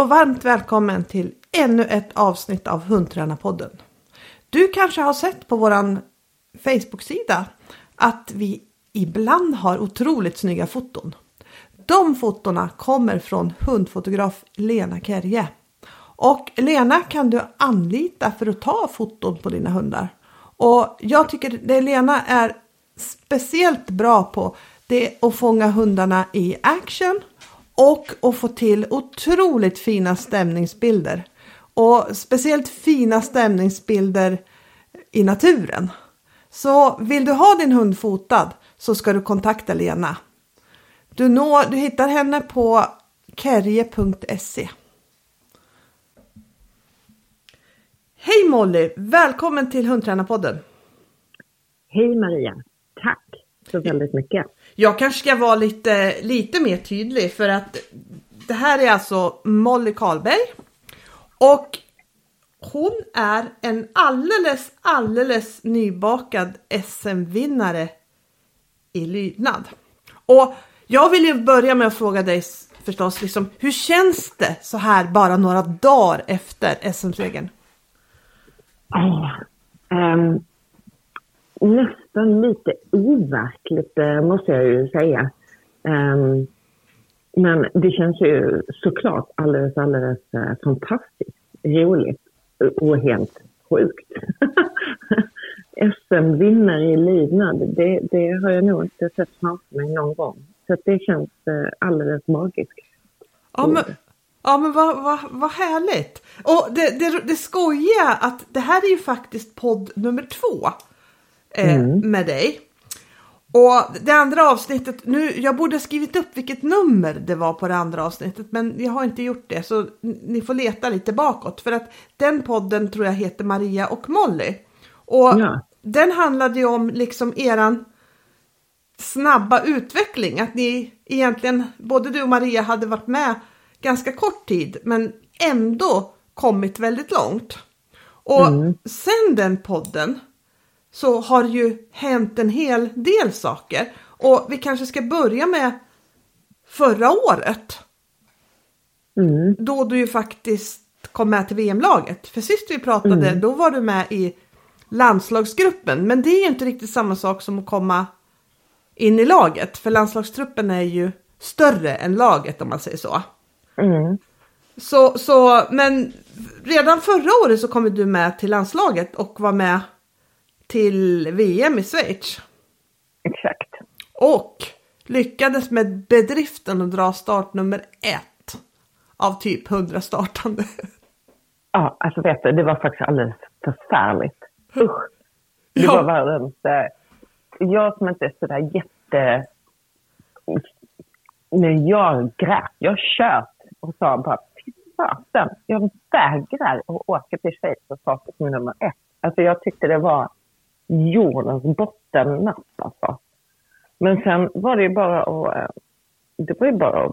och varmt välkommen till ännu ett avsnitt av Hundtränarpodden. Du kanske har sett på våran Facebook-sida att vi ibland har otroligt snygga foton. De fotona kommer från hundfotograf Lena Kerje. Och Lena kan du anlita för att ta foton på dina hundar. Och jag tycker det Lena är speciellt bra på det är att fånga hundarna i action och att få till otroligt fina stämningsbilder. Och speciellt fina stämningsbilder i naturen. Så vill du ha din hund fotad så ska du kontakta Lena. Du, når, du hittar henne på kerje.se. Hej Molly! Välkommen till Hundtränarpodden! Hej Maria! Tack så väldigt mycket! Jag kanske ska vara lite, lite mer tydlig för att det här är alltså Molly Karlberg. Och hon är en alldeles, alldeles nybakad SM-vinnare i lydnad. Och jag vill ju börja med att fråga dig förstås, liksom, hur känns det så här bara några dagar efter SM-segern? Oh, eh, um, ehm, nästan lite overkligt eh, måste jag ju säga. Ehm, men det känns ju såklart alldeles, alldeles eh, fantastiskt roligt och helt sjukt. SM-vinnare i lydnad, det, det har jag nog inte sett framför mig någon gång. Så det känns eh, alldeles magiskt. Ja, men, ja, men vad, vad, vad härligt! Och det, det, det skojiga att det här är ju faktiskt podd nummer två eh, mm. med dig. Och det andra avsnittet, nu, jag borde ha skrivit upp vilket nummer det var på det andra avsnittet men jag har inte gjort det så ni får leta lite bakåt för att den podden tror jag heter Maria och Molly. Och ja. den handlade ju om liksom eran snabba utveckling, att ni egentligen, både du och Maria hade varit med ganska kort tid men ändå kommit väldigt långt. Och mm. sen den podden så har ju hänt en hel del saker. Och vi kanske ska börja med förra året. Mm. Då du ju faktiskt kom med till VM-laget. För sist vi pratade mm. då var du med i landslagsgruppen. Men det är ju inte riktigt samma sak som att komma in i laget. För landslagstruppen är ju större än laget om man säger så. Mm. Så, så, men redan förra året så kom du med till landslaget och var med till VM i Schweiz. Exakt. Och lyckades med bedriften att dra start nummer ett av typ 100 startande. Ja, alltså vet du, det var faktiskt alldeles förfärligt. Usch. Det ja. var världens... Eh, jag som inte är sådär jätte... Men jag grät. Jag kört och sa bara, fy fasen, jag vägrar att åka till Schweiz och starta som nummer ett. Alltså jag tyckte det var jordens bottennapp alltså. Men sen var det ju bara att, eh, det var ju bara att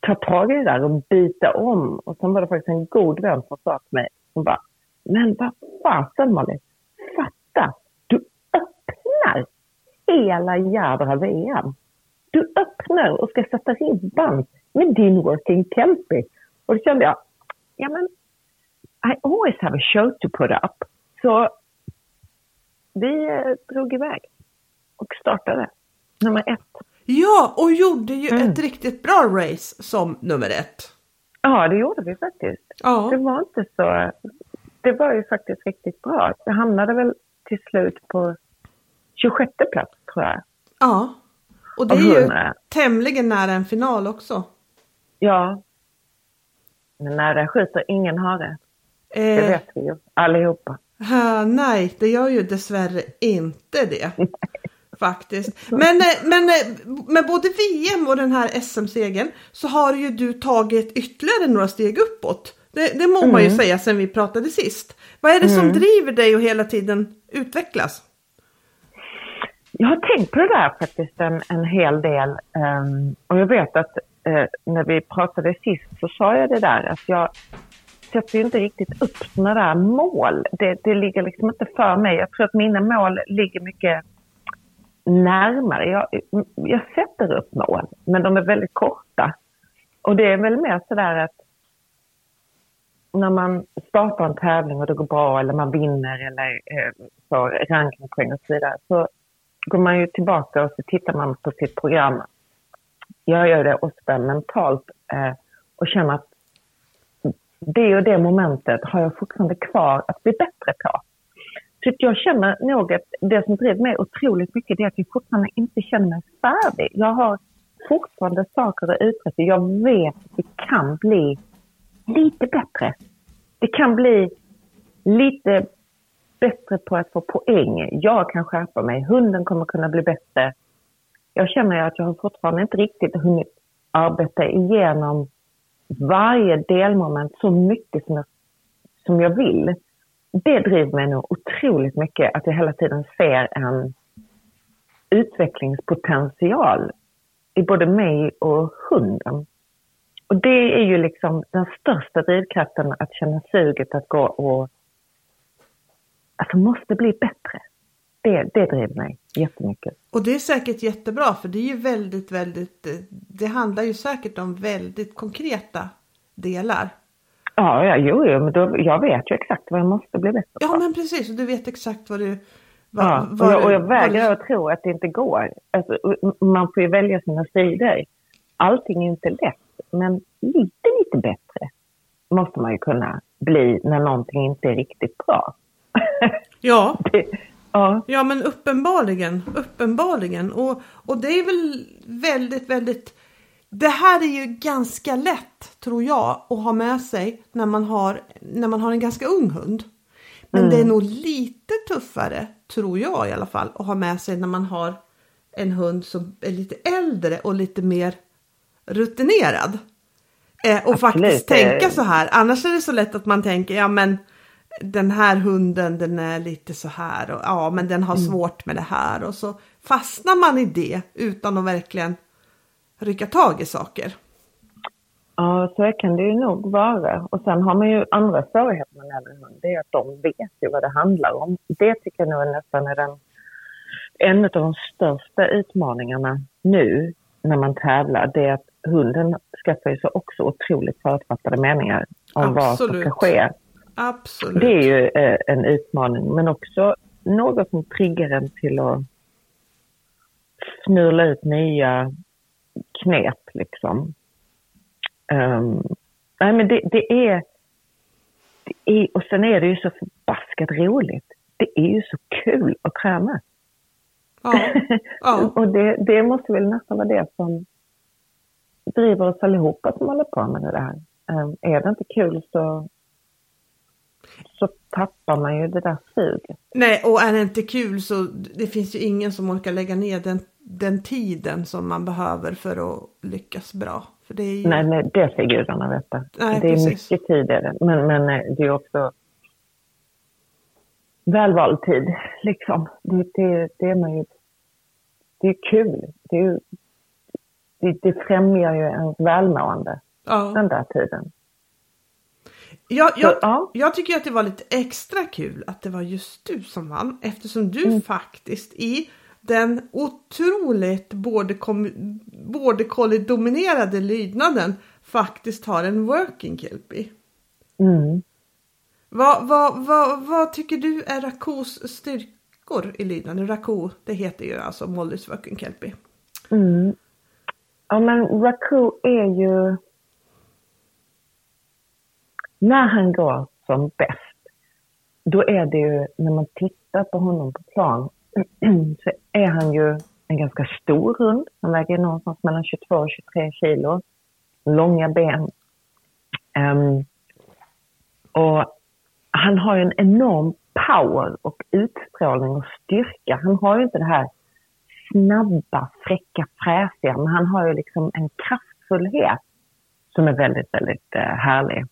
ta tag i det där och byta om. Och sen var det faktiskt en god vän som sa till mig, som bara, men vad fasen Malin, fatta, du öppnar hela jädra VM. Du öppnar och ska sätta ribban med din working tempi. Och då kände jag, ja men, I always have a show to put up. Så vi eh, drog iväg och startade nummer ett. Ja, och gjorde ju mm. ett riktigt bra race som nummer ett. Ja, det gjorde vi faktiskt. Ja. Det var inte så... Det var ju faktiskt riktigt bra. Det hamnade väl till slut på 26 plats tror jag. Ja, och det är ju tämligen nära en final också. Ja. Men när den skjuter ingen hare. Eh, det vet vi ju allihopa. Uh, nej, det gör ju dessvärre inte det. Faktiskt. Men, eh, men eh, med både VM och den här SM-segern så har ju du tagit ytterligare några steg uppåt. Det, det må mm. man ju mm. säga sen vi pratade sist. Vad är det som mm. driver dig att hela tiden utvecklas? Jag har tänkt på det där faktiskt en, en hel del. Um, och jag vet att uh, när vi pratade sist så sa jag det där att jag sätter ju inte riktigt upp sådana där mål. Det, det ligger liksom inte för mig. Jag tror att mina mål ligger mycket närmare. Jag, jag sätter upp mål, men de är väldigt korta. Och det är väl mer sådär att när man startar en tävling och det går bra eller man vinner eller eh, får rankingpoäng och så vidare så går man ju tillbaka och så tittar man på sitt program. Jag gör det ofta mentalt eh, och känner att det och det momentet har jag fortfarande kvar att bli bättre på. Så jag känner nog att det som driver mig otroligt mycket är att jag fortfarande inte känner mig färdig. Jag har fortfarande saker att uträtta. Jag vet att det kan bli lite bättre. Det kan bli lite bättre på att få poäng. Jag kan skärpa mig. Hunden kommer kunna bli bättre. Jag känner att jag fortfarande inte riktigt hunnit arbeta igenom varje delmoment så mycket som jag, som jag vill. Det driver mig nog otroligt mycket att jag hela tiden ser en utvecklingspotential i både mig och hunden. Och det är ju liksom den största drivkraften att känna suget att gå och alltså måste bli bättre. Det, det driver mig jättemycket. Och det är säkert jättebra för det är ju väldigt, väldigt, det handlar ju säkert om väldigt konkreta delar. Ja, ja jo, jo men då, jag vet ju exakt vad jag måste bli bättre på. Ja, men precis. Och du vet exakt vad du... Vad, ja, vad, och, jag, och jag vägrar vad... att tro att det inte går. Alltså, man får ju välja sina sidor. Allting är inte lätt, men lite, lite bättre måste man ju kunna bli när någonting inte är riktigt bra. Ja. det, ja. ja, men uppenbarligen, uppenbarligen. Och, och det är väl väldigt, väldigt det här är ju ganska lätt tror jag att ha med sig när man har, när man har en ganska ung hund. Men mm. det är nog lite tuffare, tror jag i alla fall, att ha med sig när man har en hund som är lite äldre och lite mer rutinerad. Eh, och Absolut. faktiskt tänka så här. Annars är det så lätt att man tänker, ja men den här hunden den är lite så här och ja men den har mm. svårt med det här och så fastnar man i det utan att verkligen rycka tag i saker. Ja, så kan det ju nog vara. Och sen har man ju andra svårigheter med en hund. Det är att de vet ju vad det handlar om. Det tycker jag nog är nästan är den, en av de största utmaningarna nu när man tävlar. Det är att hunden skaffar sig också otroligt förutfattade meningar om Absolut. vad som ska ske. Absolut. Det är ju eh, en utmaning, men också något som triggar en till att snurla ut nya knep liksom. Um, nej men det, det, är, det är, och sen är det ju så förbaskat roligt. Det är ju så kul att träna. Ja. ja. och det, det måste väl nästan vara det som driver oss allihopa som håller på med det här. Um, är det inte kul så, så tappar man ju det där suget. Nej, och är det inte kul så det finns ju ingen som orkar lägga ner den den tiden som man behöver för att lyckas bra. Ju... Nej, nej, det ska gudarna veta. Nej, det är precis. mycket tid är det. Men, men eh, det är också välvald tid. Liksom. Det, det, det, är man ju, det är kul. Det, är, det, det främjar ju ens välmående, ja. den där tiden. Jag, jag, ja. jag tycker att det var lite extra kul att det var just du som vann eftersom du mm. faktiskt i den otroligt border collie-dominerade lydnaden faktiskt har en working kelpie. Mm. Vad, vad, vad, vad tycker du är Rakos styrkor i lydnaden? Rako, det heter ju alltså Mollys working kelpie. Mm. Ja men Rako är ju när han går som bäst, då är det ju när man tittar på honom på plan så är han ju en ganska stor hund. Han väger någonstans mellan 22 och 23 kilo. Långa ben. Um, och han har ju en enorm power och utstrålning och styrka. Han har ju inte det här snabba, fräcka, fräsiga, men han har ju liksom en kraftfullhet som är väldigt, väldigt eh, härlig.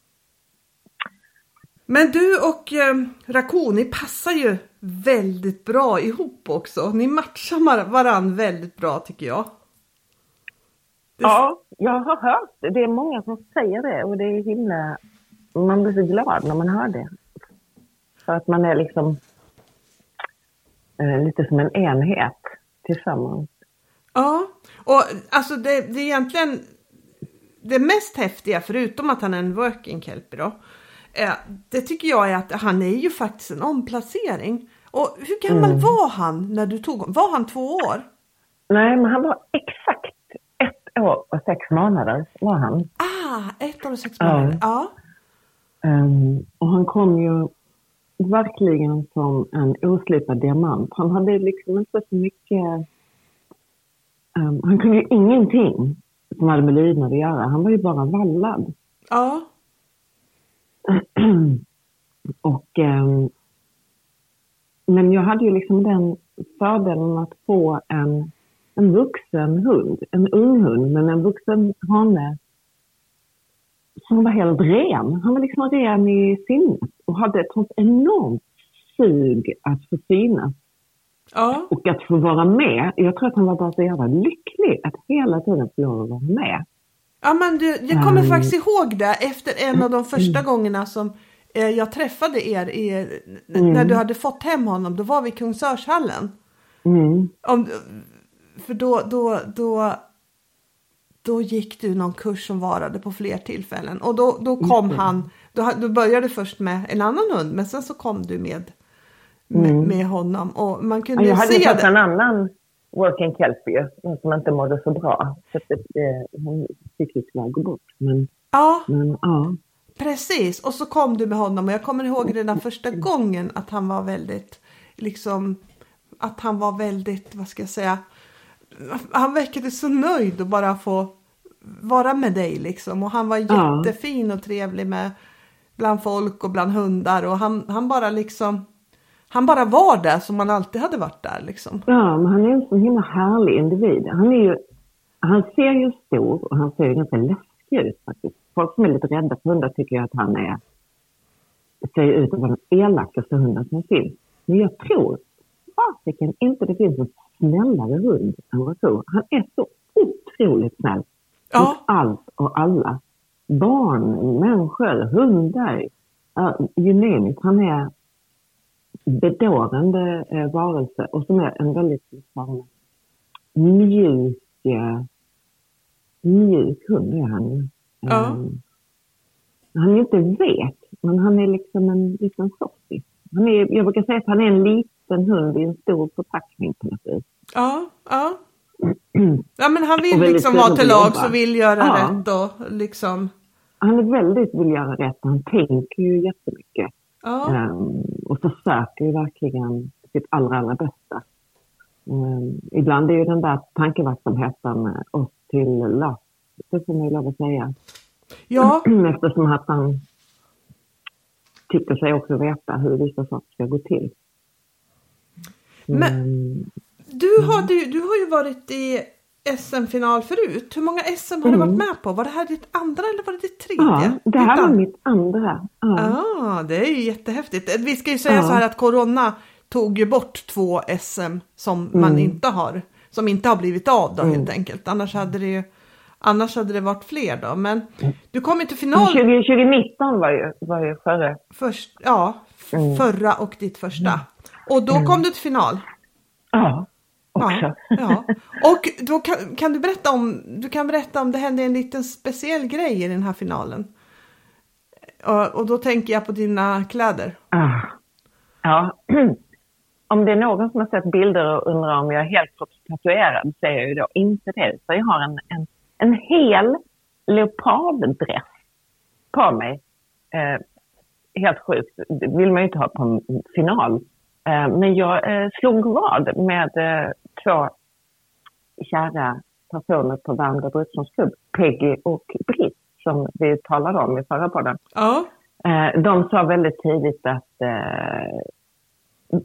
Men du och eh, Rakoni passar ju väldigt bra ihop också. Ni matchar varann väldigt bra tycker jag. Det... Ja, jag har hört det. Det är många som säger det och det är himla... Man blir så glad när man hör det. För att man är liksom eh, lite som en enhet tillsammans. Ja, och alltså det, det är egentligen det mest häftiga, förutom att han är en working kelpie då, det tycker jag är att han är ju faktiskt en omplacering. Och hur gammal Mm. var han när du tog honom? Var han två år? Nej, men han var exakt ett år och sex månader var han. Ah, ett år och sex Ja. månader. Ja. Ehm, och han kom ju verkligen som en oslipad diamant. Han hade liksom inte så mycket... ehm, han kunde ju ingenting som hade med lydnad att göra. Han var ju bara vallad. Ja. och, ehm, men jag hade ju liksom den fördelen att få en, en vuxen hund. En ung hund, men en vuxen hane som var helt ren. Han var liksom ren i sinnet och hade ett sånt enormt sug att få synas Ja. och att få vara med. Jag tror att han var bara så jävla lycklig att hela tiden få lov att vara med. Ja men du, jag kommer Mm. faktiskt ihåg det efter en av de första gångerna som eh, jag träffade er i, n- när du hade fått hem honom. Då var vi i Kungsörshallen. Mm. Om, för då, då, då, då gick du någon kurs som varade på fler tillfällen. Och då, då kom han, då, du började först med en annan hund men sen så kom du med, med, med honom. Och man kunde Jag hade se fått det. en annan working kelpie som inte mådde så bra. Så det, det, hon fick ju tyvärr gå bort. Men, Ja, men ja. Precis, och så kom du med honom och jag kommer ihåg redan första gången att han var väldigt, liksom, att han var väldigt, vad ska jag säga, han verkade så nöjd att bara få vara med dig liksom och han var jättefin och trevlig med bland folk och bland hundar och han, han bara liksom, han bara var där som han alltid hade varit där liksom. Ja, men han är en så himla härlig individ. Han, är ju, han ser ju stor och han ser ju ganska läskig ut faktiskt. Folk som är lite rädda för hundar tycker ju att han är, ser ut att vara den elakaste hunden som finns. Men jag tror fasiken inte det finns en snällare hund än vad så. Han är så otroligt snäll. Ja. Mot allt och alla. Barn, människor, hundar. Uh, you name it. Han är bedårande eh, varelse och som är en väldigt liksom, mjuk, eh, mjuk hund är han ju. Ja. Ehm, han är inte vek, men han är liksom en liten softis. Han är, jag brukar säga att han är en liten hund i en stor förpackning på något vis. Ja, ja. Ja men han vill liksom vara till lags och vill göra Ja. rätt och liksom. Han är väldigt vill göra rätt han tänker ju jättemycket. Ja. Ehm, och försöker ju verkligen sitt allra, allra bästa. Ehm, ibland är ju den där tankeverksamheten eh, oss till last, det får man ju lov att säga. Ja, Eftersom att han tycker sig också veta hur vissa saker ska gå till. Men- Ehm, du, hade ju, du har ju varit i SM-final förut. Hur många SM har du varit med på? Var det här ditt andra eller var det ditt tredje? Mm. ja, det här var mitt andra. Ja. Ah, det är ju jättehäftigt. Vi ska ju säga Ja. så här att Corona tog ju bort två SM som man Mm. inte har, som inte har blivit av då helt enkelt. Annars hade det ju, annars hade det varit fler då. Men du kom ju till final 20, 2019 var ju, var ju före. först, ja, Mm. förra och ditt första. Och då kom du till final. Ja, också. Ja, ja. Och då kan, kan du berätta om, du kan berätta om det hände en liten speciell grej i den här finalen. Och, och då tänker jag på dina kläder. Ah. Ja. Om det är någon som har sett bilder och undrar om jag är helt tatuerad så är jag ju då inte det. Så jag har en, en, en hel leoparddress på mig. Eh, helt sjukt. Det vill man ju inte ha på en final. Eh, men jag eh, slog vad med eh, två kära personer på Värmdö Brukshundsklubb, Peggy och Britt, som vi talade om i förra podden. Ja, de sa väldigt tidigt att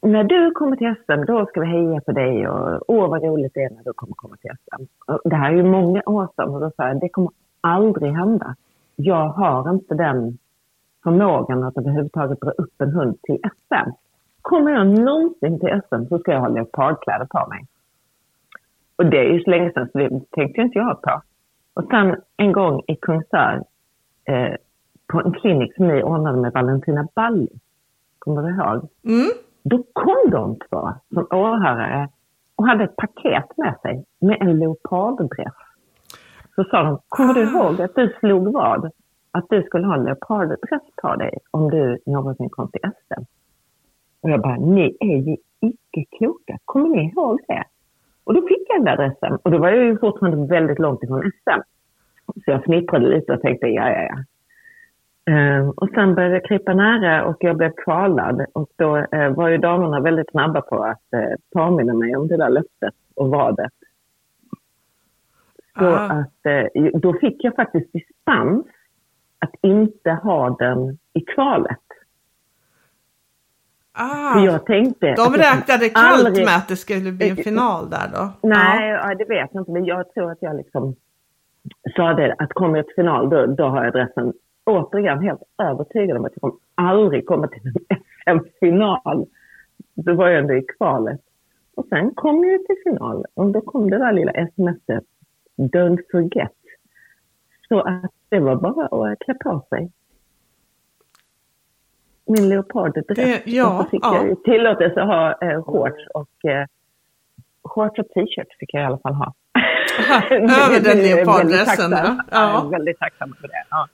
när du kommer till SM, då ska vi heja på dig och åh vad roligt det är när du kommer komma till SM. Det här är ju många år sedan och då sa jag, det kommer aldrig hända. Jag har inte den förmågan att överhuvudtaget dra upp en hund till SM. Kommer jag någonsin till SM så ska jag ha leopardkläder på mig. Och det är ju så länge sedan så det tänkte inte jag på. Och sen en gång i Kungsör eh, på en klinik som ni ordnade med Valentina Balli. Kommer du ihåg? mm. Då kom de två som åhörare och hade ett paket med sig med en leoparddress. Så sa de, kommer du Ah. ihåg att du slog vad? att du skulle ha en leoparddress på dig om du någonsin kom till SM. Och jag bara, ni är ju icke kloka. Kommer ni ihåg det? Och då fick jag den där dressen. Och då var jag ju fortfarande väldigt långt ifrån SM. Så jag fnittrade lite och tänkte, ja, ja, ja. Uh, och sen började det krypa nära och jag blev kvalad. Och då uh, var ju damerna väldigt snabba på att uh, påminna mig om det där löftet och vadet. Så ah. att då fick jag faktiskt dispens att inte ha den i kvalet. Ah, jag tänkte de räknade kallt aldrig... med att det skulle bli en final där då? Nej, ja. det vet jag inte. Men jag tror att jag liksom sa det att kommer jag till final då, då har jag adressen återigen helt övertygad om att jag kommer aldrig komma till en SM-final. Då var jag ändå i kvalet. Och sen kom jag till final och då kom det där lilla smset Don't forget. Så att det var bara att klä på sig min leoparddräkt. Ja, och så fick ja. jag tillåtelse att ha eh, shorts och eh, shorts och t-shirt fick jag i alla fall ha. Över den leoparddressen? Ja. Jag är väldigt tacksam för det. Ja.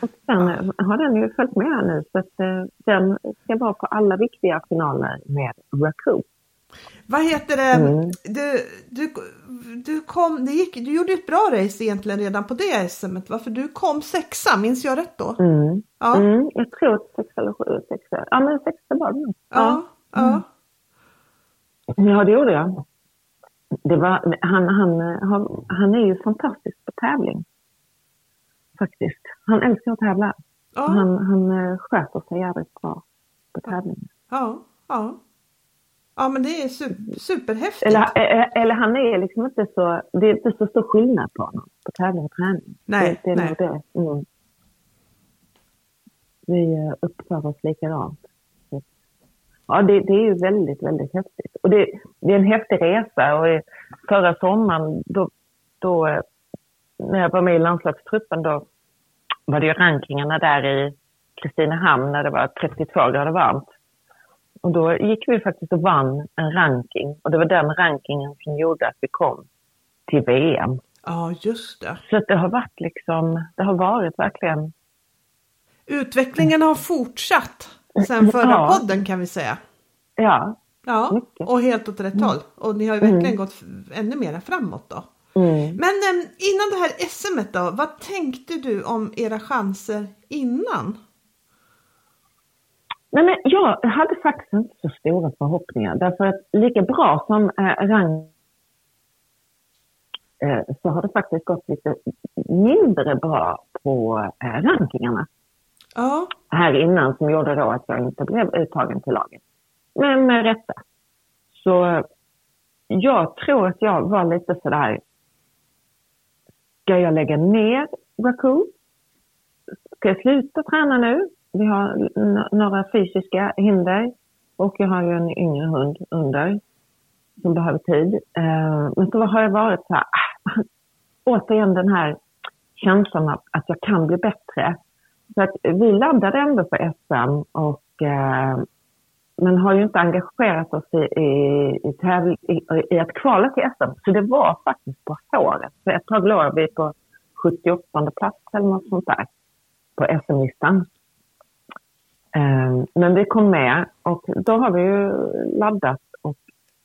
Och sen ja. har den ju följt med nu så att eh, den ska vara på alla viktiga finaler med Raccoon. Vad heter det? Mm. Du, du, du, kom, det gick, du gjorde ett bra race egentligen redan på det SM. Varför du kom sexa, minns jag rätt då? Mm. Ja. Mm, jag tror sexa eller sju, sexa. Ja men sexa var det. Ja. Ja. Mm. ja, det gjorde jag. Det var, han, han, han, han är ju fantastisk på tävling. Faktiskt. Han älskar att tävla. Ja. Han, han eh, sköter sig jävligt bra på tävling. Ja, ja. Ja men det är super, superhäftigt. Eller, eh, eh, eller han är liksom inte så, det är inte så stor skillnad på honom på tävling och träning. Nej, det, det är nej. Det. Mm. Vi uppför oss likadant. Ja, det, det, är ju väldigt, väldigt häftigt. Och det, det, är en häftig resa och förra sommaren då, då när jag var med i landslagstruppen då var det ju rankingarna där i Kristinehamn när det var 32 grader varmt. Och då gick vi faktiskt och vann en ranking och det var den rankingen som gjorde att vi kom till VM. Ja, just det. Så det har varit liksom, det har varit verkligen... Utvecklingen har fortsatt sen förra ja. podden kan vi säga. Ja. Ja, mycket. och helt åt rätt mm. håll. Och ni har ju verkligen mm. gått ännu mer framåt då. Mm. Men äm, innan det här SM då, vad tänkte du om era chanser innan? Nej, men jag hade faktiskt inte så stora förhoppningar därför att lika bra som eh, rang eh, så har det faktiskt gått lite mindre bra på eh, rankingarna. Ja. Här innan som gjorde då att jag inte blev uttagen till laget. Men med rätta. Så jag tror att jag var lite sådär, ska jag lägga ner Raccoon? Ska jag sluta träna nu? Vi har några fysiska hinder och jag har ju en yngre hund under som behöver tid. Eh, men så har jag varit så här, ah, återigen den här känslan av att jag kan bli bättre. Så att vi laddade ändå för SM och eh, men har ju inte engagerat oss i, i, i, i, i att kvala till SM. Så det var faktiskt på håret. För ett tag låg vi på 78 plats eller något sånt där på SM-listan. Ehm, men vi kom med och då har vi ju laddat och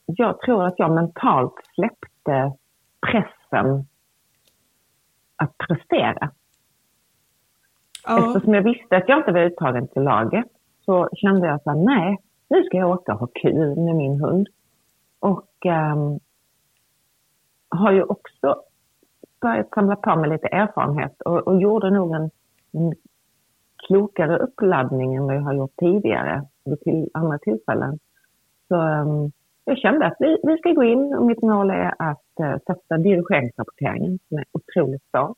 jag tror att jag mentalt släppte pressen att prestera. Ja. Eftersom jag visste att jag inte var uttagen till laget så kände jag så här, nej, nu ska jag åka och ha kul med min hund. Och um, har ju också börjat samla på mig lite erfarenhet och, och gjorde nog en, en klokare uppladdning än vad jag har gjort tidigare vid till andra tillfällen. Så um, jag kände att vi, vi ska gå in och mitt mål är att uh, sätta dirigeringsrapporteringen som är otroligt svår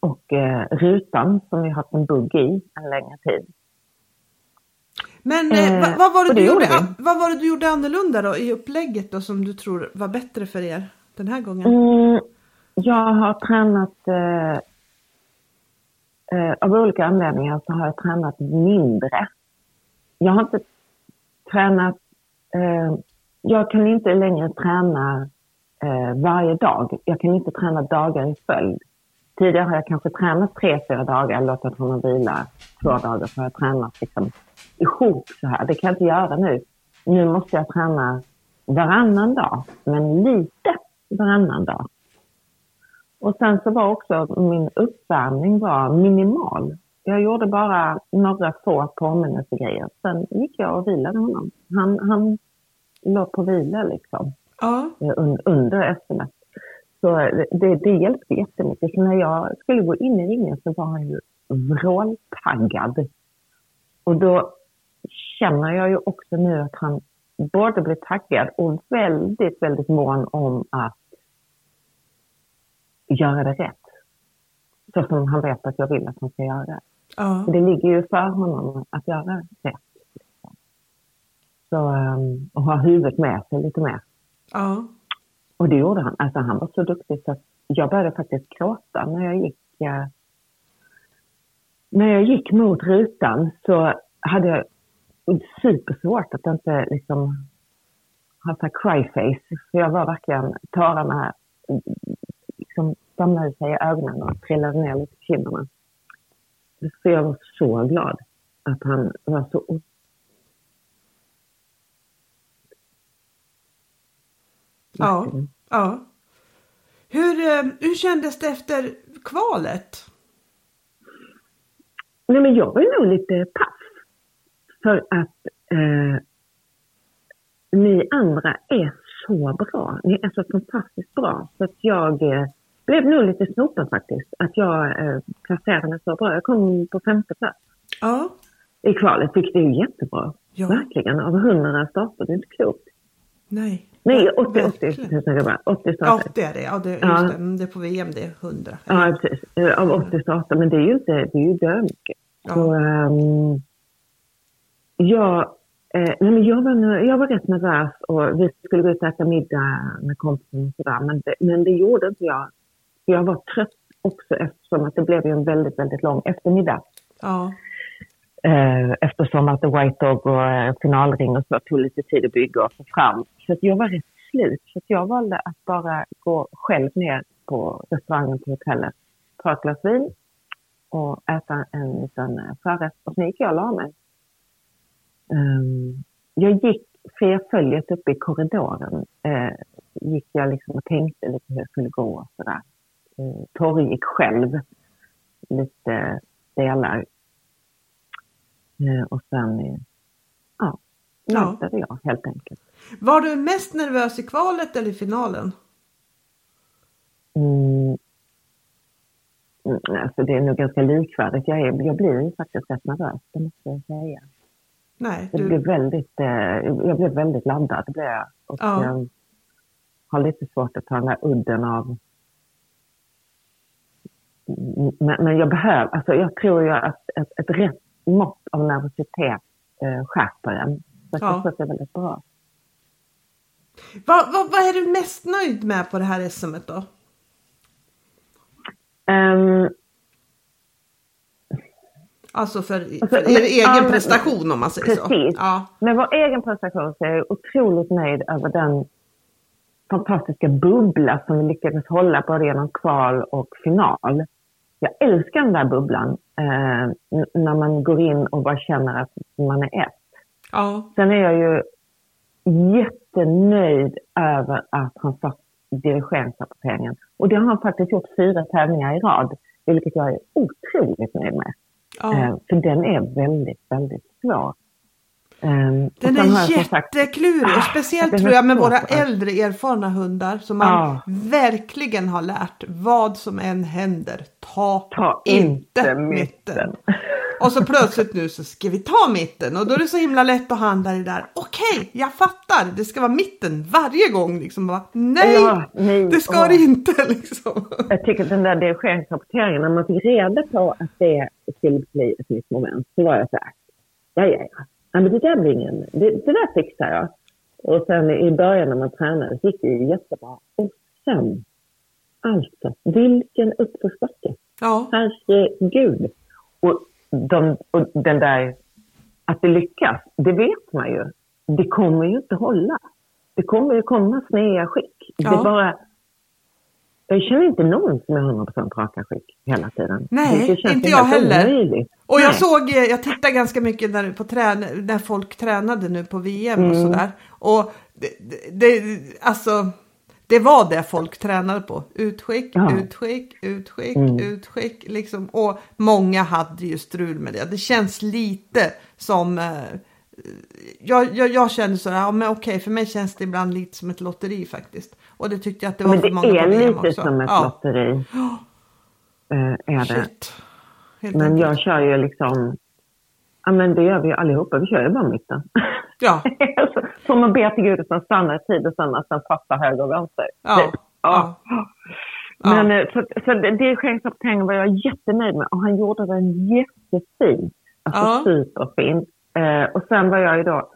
och uh, rutan som vi har haft en bugg i en längre tid. Men eh, vad, vad, var det du gjorde, vad var det du gjorde annorlunda då i upplägget då som du tror var bättre för er den här gången? Mm, jag har tränat eh, eh, av olika anledningar så har jag tränat mindre. Jag har inte tränat, eh, jag kan inte längre träna eh, varje dag. Jag kan inte träna dagar i följd. tidigare har jag kanske tränat tre, fyra dagar, låtit honom vila två dagar, så har jag tränat liksom ihop så här. Det kan jag inte göra nu. Nu måste jag träna varannan dag, men lite varannan dag. Och sen så var också min uppvärmning var minimal. Jag gjorde bara några få påminnelsegrejer. Sen gick jag och vilade honom. Han, han låg på vila liksom. Ja. under sms. Så det, det hjälpte jättemycket. Så när jag skulle gå in i ringen så var han ju vråltaggad. Och då känner jag ju också nu att han både blir taggad och väldigt, väldigt mån om att göra det rätt. Så som han vet att jag vill att han ska göra. Ja. Det ligger ju för honom att göra rätt. Så, um, och ha huvudet med sig lite mer. Ja. Och det gjorde han. Alltså han var så duktig så att jag började faktiskt gråta när jag gick eh, när jag gick mot rutan så hade jag supersvårt att inte liksom ha så cry face. För jag var verkligen, tårarna liksom samlade sig i ögonen och trillade ner lite på kinderna. För jag var så glad att han var så Ja, ja. Hur, eh, hur kändes det efter kvalet? Nej, men jag var nog lite paff. För att eh, ni andra är så bra. Ni är så fantastiskt bra. Så att jag eh, blev nog lite snopen faktiskt. Att jag eh, placerade så bra. Jag kom på femte plats. Ja. I kvalet, vilket är ju jättebra. Ja. Verkligen. Av hundra starter, det är inte klokt. Nej. Nej, 80, 80, 80 starter. 80 är det, ja. Det, just ja. Det, mm, det är på VM det är 100. Ja, precis. Av 80 starter, men det är ju inte, det är ju dömycket. Ja. Så, um, jag, eh, nej, men jag, var, jag var rätt nervös och vi skulle gå ut och äta middag med kompisen och sådär. Men det, men det gjorde inte jag. Jag var trött också eftersom att det blev en väldigt, väldigt lång eftermiddag. Ja. Eh, eftersom att The White Dog och eh, finalring och så tog lite tid att bygga och få fram. Så jag var rätt slut. Så jag valde att bara gå själv ner på restaurangen på hotellet, ta ett glas vin och äta en liten eh, förrätt. Och sen gick jag och la mig. Um, jag gick flerföljet uppe i korridoren. Uh, gick jag liksom och tänkte lite hur jag skulle gå och sådär. Uh, torrgick själv lite delar Eh, och sen eh, ja, väntade ja. jag helt enkelt. Var du mest nervös i kvalet eller i finalen? Mm. mm alltså det är nog ganska likvärdigt. Jag, är, jag blir faktiskt rätt nervös, det måste jag säga. Nej, du... blev väldigt, eh, jag blev väldigt laddad. Blev jag. Och ja. jag har lite svårt att ta den där udden av... Men, men jag behöver, alltså jag tror ju att ett, ett rätt mått av nervositet eh, skärper en. Så ja. jag tror att det är väldigt bra. Vad, vad, vad är du mest nöjd med på det här SMet då? Um, alltså för, alltså, för er egen ja, prestation om man säger precis. så. Precis. Ja. Med vår egen prestation så är jag otroligt nöjd över den fantastiska bubbla som vi lyckades hålla både genom kval och final. Jag älskar den där bubblan eh, när man går in och bara känner att man är ett. Ja. Sen är jag ju jättenöjd över att han satt dirigeringsrapporteringen. Och det har han faktiskt gjort fyra tävlingar i rad, vilket jag är otroligt nöjd med. Ja. Eh, för den är väldigt, väldigt svår. Um, den är jätteklurig ah, speciellt tror jag med våra äldre erfarna hundar som man ah. verkligen har lärt vad som än händer. Ta, ta inte mitten. mitten. Och så plötsligt nu så ska vi ta mitten och då är det så himla lätt att handla det där. Okej, okay, jag fattar. Det ska vara mitten varje gång. Liksom bara, nej, ja, nej, det ska det inte. Liksom. Jag tycker att den där dirigeringsrapporteringen, när man fick reda på att det skulle bli ett nytt moment så var jag så här, ja, ja, ja ja, men det där blir ingen, det, det där fixar jag. Och sen i början när man tränade så gick det ju jättebra. Och sen, alltså, vilken uppförsbacke. Ja. Herregud. Och, de, och den där, att det lyckas, det vet man ju. Det kommer ju inte hålla. Det kommer ju komma sneda skick. Ja. Det bara, jag känner inte någon som är 100% raka skick hela tiden. Nej, inte jag heller. Omöjligt. Och jag såg, eh, jag tittade ganska mycket när, på trän, när folk tränade nu på VM mm. och sådär. Och det, det, alltså, det var det folk tränade på. Utskick, ja. utskick, utskick, mm. utskick. Liksom. Och många hade ju strul med det. Det känns lite som eh, jag, jag, jag känner så här, ja, men okej, för mig känns det ibland lite som ett lotteri faktiskt. Och det tyckte jag att det var men för många VM också. det är lite som ett ja. lotteri. Uh, är det. Men enkelt. jag kör ju liksom, ja men det gör vi ju allihopa, vi kör ju bara mitten. Ja. så man ber till Gud att den stannar i tid och sen att den passar höger och vänster. Ja. Det, ja. ja. Men. Eh, så, så dirigeringsapoteken var jag jättenöjd med och han gjorde den jättefin. Alltså ja. superfin. Eh, och sen var jag ju då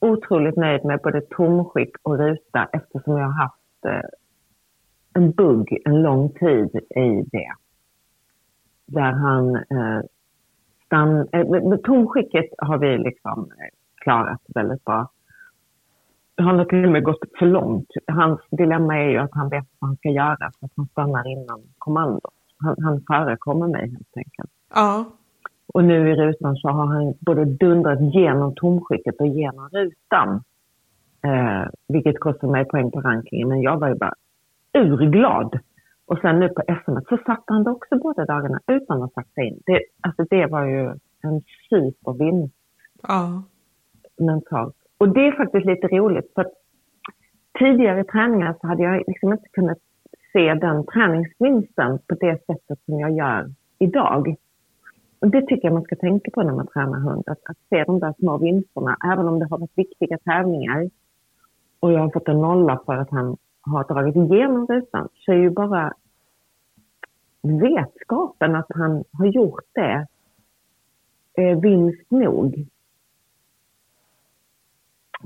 otroligt nöjd med både tomskick och ruta eftersom jag har haft eh, en bugg en lång tid i det. Där han eh, stann, eh, tomskicket har vi liksom eh, klarat väldigt bra. Han har till och med gått för långt. Hans dilemma är ju att han vet vad han ska göra så att han stannar innan kommandot. Han, han förekommer mig helt enkelt. Ja. Och nu i rutan så har han både dundrat genom tomskicket och genom rutan. Eh, vilket kostar mig poäng på rankingen, men jag var ju bara urglad. Och sen nu på SM så satte han det också båda dagarna utan att sakta in. Det, alltså det var ju en supervinst. Ja. Mentalt. Och det är faktiskt lite roligt för tidigare träningar så hade jag liksom inte kunnat se den träningsvinsten på det sättet som jag gör idag. Och det tycker jag man ska tänka på när man tränar hund, att, att se de där små vinsterna, även om det har varit viktiga tävlingar och jag har fått en nolla för att han har dragit igenom rutan, så är ju bara vetskapen att han har gjort det eh, vinst nog.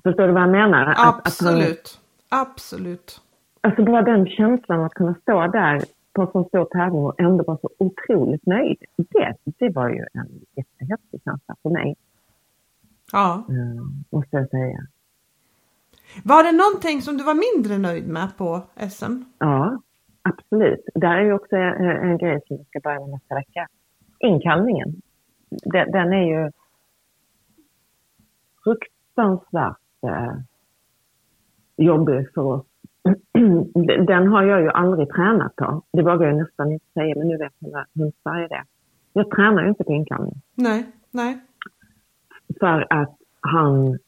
Förstår du vad jag menar? Absolut. Att, han, Absolut. Alltså bara den känslan att kunna stå där på en sån stor tävling och ändå vara så otroligt nöjd. Det, det var ju en jättehäftig känsla för mig. Ja. Uh, måste jag säga. Var det någonting som du var mindre nöjd med på SM? Ja, absolut. Det är ju också en, en grej som vi ska börja med nästa vecka. Inkallningen. Den, den är ju fruktansvärt eh, jobbig för oss den har jag ju aldrig tränat på. Det vågar jag nästan inte säga, men nu vet jag Sverige det. Jag tränar ju inte på inkallning. Nej, nej. För att han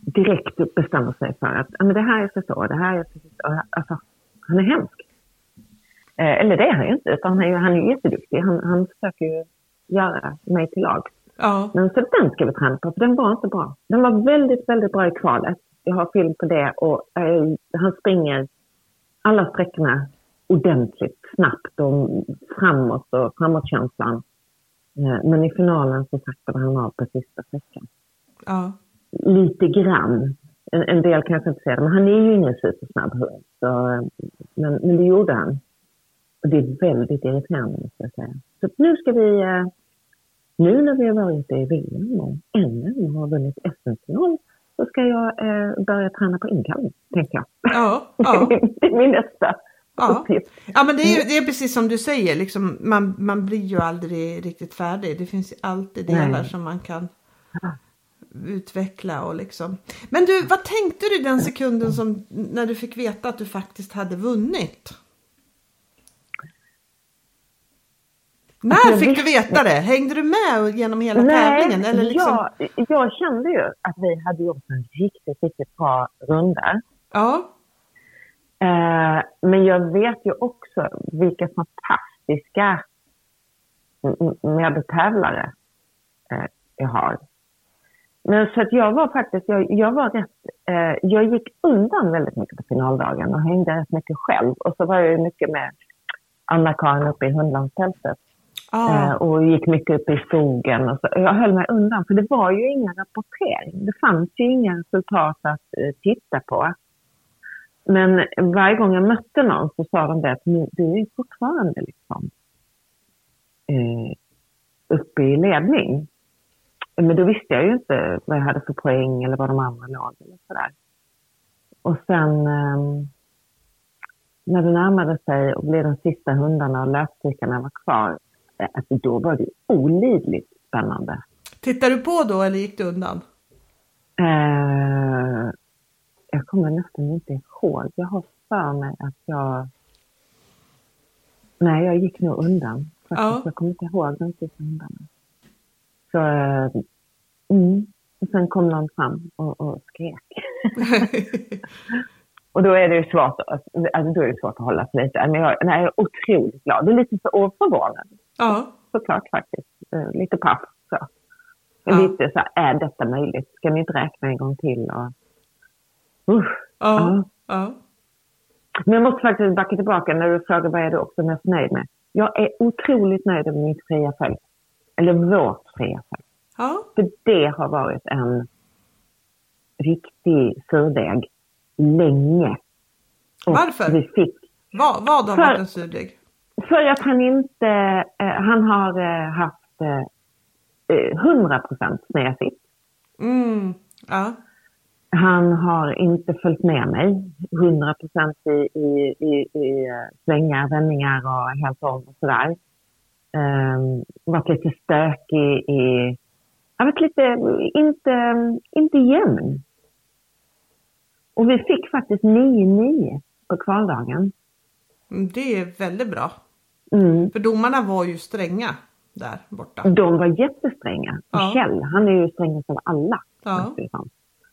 direkt bestämmer sig för att men det här jag ska stå, det här jag ska stå. Alltså, han är hemsk. Eh, eller det är han ju inte, utan han är, han är jätteduktig. Han, han försöker ju göra mig till lag. Ja. Men så den ska vi träna på, för den var inte bra. Den var väldigt, väldigt bra i kvalet jag har film på det och eh, han springer alla sträckorna ordentligt, snabbt och framåt och framåtkänslan. Eh, men i finalen så saktade han av på sista sträckan. Ja. Lite grann. En, en, del kanske inte ser det, men han är ju ingen supersnabb hund. Så, men, men det gjorde han. Och det är väldigt irriterande måste jag säga. Så nu ska vi, eh, nu när vi har varit i VM och och har vunnit SM-final så ska jag eh, börja träna på inkallning, tänker jag. Ja, ja. det är min nästa ja. uppgift. Ja, men det är, det är precis som du säger, liksom, man, man blir ju aldrig riktigt färdig. Det finns alltid delar Nej. som man kan utveckla och liksom. Men du, vad tänkte du den sekunden som när du fick veta att du faktiskt hade vunnit? När fick du veta det? Hängde du med genom hela Nej, tävlingen? Eller liksom... jag, jag kände ju att vi hade gjort en riktigt, riktigt bra runda. Ja. Eh, men jag vet ju också vilka fantastiska medtävlare eh, jag har. Men så att jag var faktiskt, jag, jag var rätt, eh, jag gick undan väldigt mycket på finaldagen och hängde rätt mycket själv. Och så var jag ju mycket med Anna-Karin uppe i hundlandstältet. Ah. och gick mycket upp i skogen. Och så. Jag höll mig undan, för det var ju ingen rapportering. Det fanns ju inga resultat att eh, titta på. Men varje gång jag mötte någon så sa de det att du är fortfarande liksom eh, uppe i ledning. Men då visste jag ju inte vad jag hade för poäng eller vad de andra låg eller sådär. Och sen eh, när det närmade sig och blev de sista hundarna och lösdrikarna var kvar, alltså då var det olidligt spännande. Tittade du på då eller gick du undan? Eh, jag kommer nästan inte ihåg. Jag har för mig att jag... Nej, jag gick nog undan. Faktiskt. Ja. Jag kommer inte ihåg de sista hundarna. Så, eh, mm. Och sen kom någon fram och, och skrek. och då är det ju svårt, alltså då är det svårt att hålla sig lite. Men jag, nej, jag är otroligt glad. Det är lite förvånad ja, såklart faktiskt. Eh, Lite paff så. Ja. Lite så här, är detta möjligt? Ska ni inte räkna en gång till? Och... Usch. ja, ja. Men jag måste faktiskt backa tillbaka när du frågar vad är du också mest nöjd med. Jag är otroligt nöjd med mitt fria följ. Eller vårt fria följ. ja. För det har varit en riktig surdeg länge. Och Varför? Vi fick Vad, vad har För- varit en surdeg? För att han inte, eh, han har eh, haft eh, eh, 100% snedsitt. Mm, ja, Han har inte följt med mig 100% i, i, i, i eh, svängar, vändningar och helt om och sådär. Um, varit lite stökig i, har varit lite, inte, inte jämn. Och vi fick faktiskt 9-9 på kvaldagen. Mm, det är väldigt bra. Mm. För domarna var ju stränga där borta. De var jättestränga. Ja. Kjell, han är ju strängast av alla. Ja.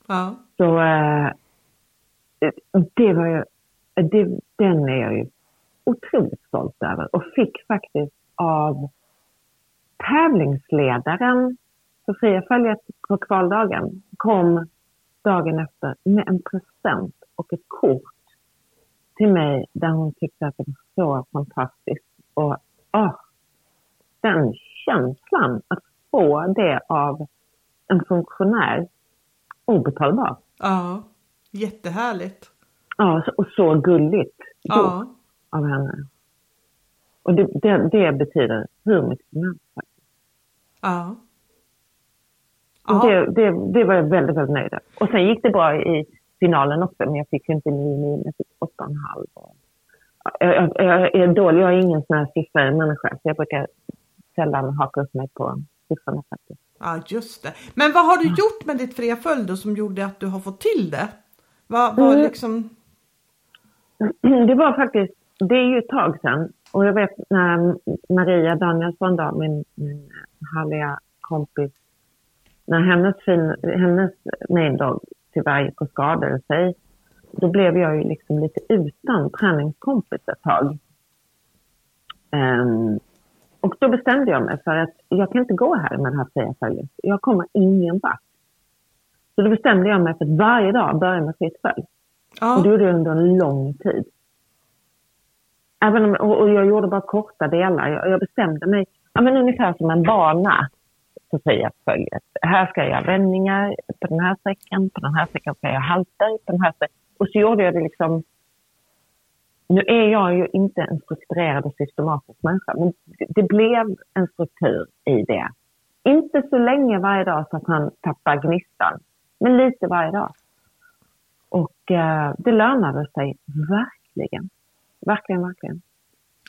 Ja, Så eh, det var ju, det, den är jag ju otroligt stolt över och fick faktiskt av tävlingsledaren för fria följet på kvaldagen kom dagen efter med en present och ett kort till mig där hon tyckte att det var så fantastiskt. Och åh, den känslan att få det av en funktionär obetalbar. ja. Jättehärligt. Ja, och så gulligt Ja, av henne. Och det, det, det betyder hur mycket som helst. ja. Det, det, det var jag väldigt, väldigt nöjd med. Och sen gick det bra i finalen också, men jag fick inte 9 jag fick 8,5. Jag, jag, är dålig, jag är ingen sån här siffermänniska, så jag brukar sällan haka upp mig på siffrorna faktiskt. ja, just det. Men vad har du gjort med ditt fria följd då som gjorde att du har fått till det? Vad, vad Mm. liksom... Det var faktiskt, det är ju ett tag sedan. Och jag vet när Maria Danielsson, då, min, min härliga kompis, när hennes, fin, hennes main dog tyvärr gick och skadade sig, då blev jag ju liksom lite utan träningskompis ett tag. Ehm, och då bestämde jag mig för att jag kan inte gå här med det här fria följet. Jag kommer ingen vart. Så då bestämde jag mig för att varje dag börja med fritt följ. Ja, Och det gjorde jag under en lång tid. Även om, och, jag gjorde bara korta delar. Jag, jag bestämde mig, ja, men ungefär som en bana på fria följet. Här ska jag göra vändningar på den här sträckan, på den här sträckan ska jag halter, på den här sträckan. Och så gjorde jag det liksom... Nu är jag ju inte en strukturerad och systematisk människa, men det, blev en struktur i det. Inte så länge varje dag så att han tappar gnistan, men lite varje dag. Och eh, det lönade sig verkligen. Verkligen, verkligen.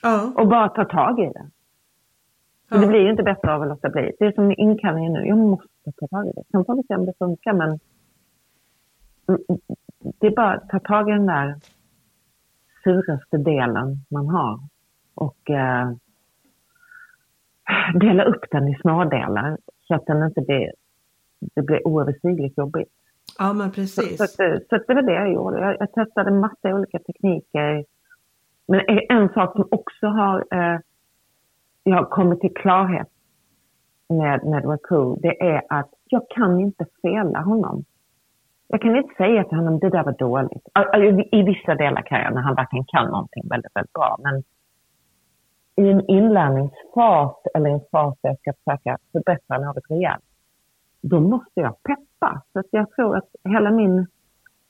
ja, Och bara ta tag i det. Ja. det blir ju inte bättre av att låta bli. Det är som inkallningen nu. Jag måste ta tag i det. Sen får vi se om det funkar, men det är bara att ta tag i den där suraste delen man har och eh, dela upp den i smådelar så att den inte blir, det blir oöverstigligt jobbigt. ja men Så, precis. så, eh, så att det var det jag gjorde. Jag, jag testade massa olika tekniker. Men en sak som också har eh, jag har kommit till klarhet med, med Raku, det är att jag kan inte fela honom. Jag kan inte säga till honom det där var dåligt. I, I vissa delar kan jag när han verkligen kan någonting väldigt, väldigt bra. Men i en inlärningsfas eller en fas där jag ska försöka förbättra något rejält, då måste jag peppa. Så att jag tror att hela min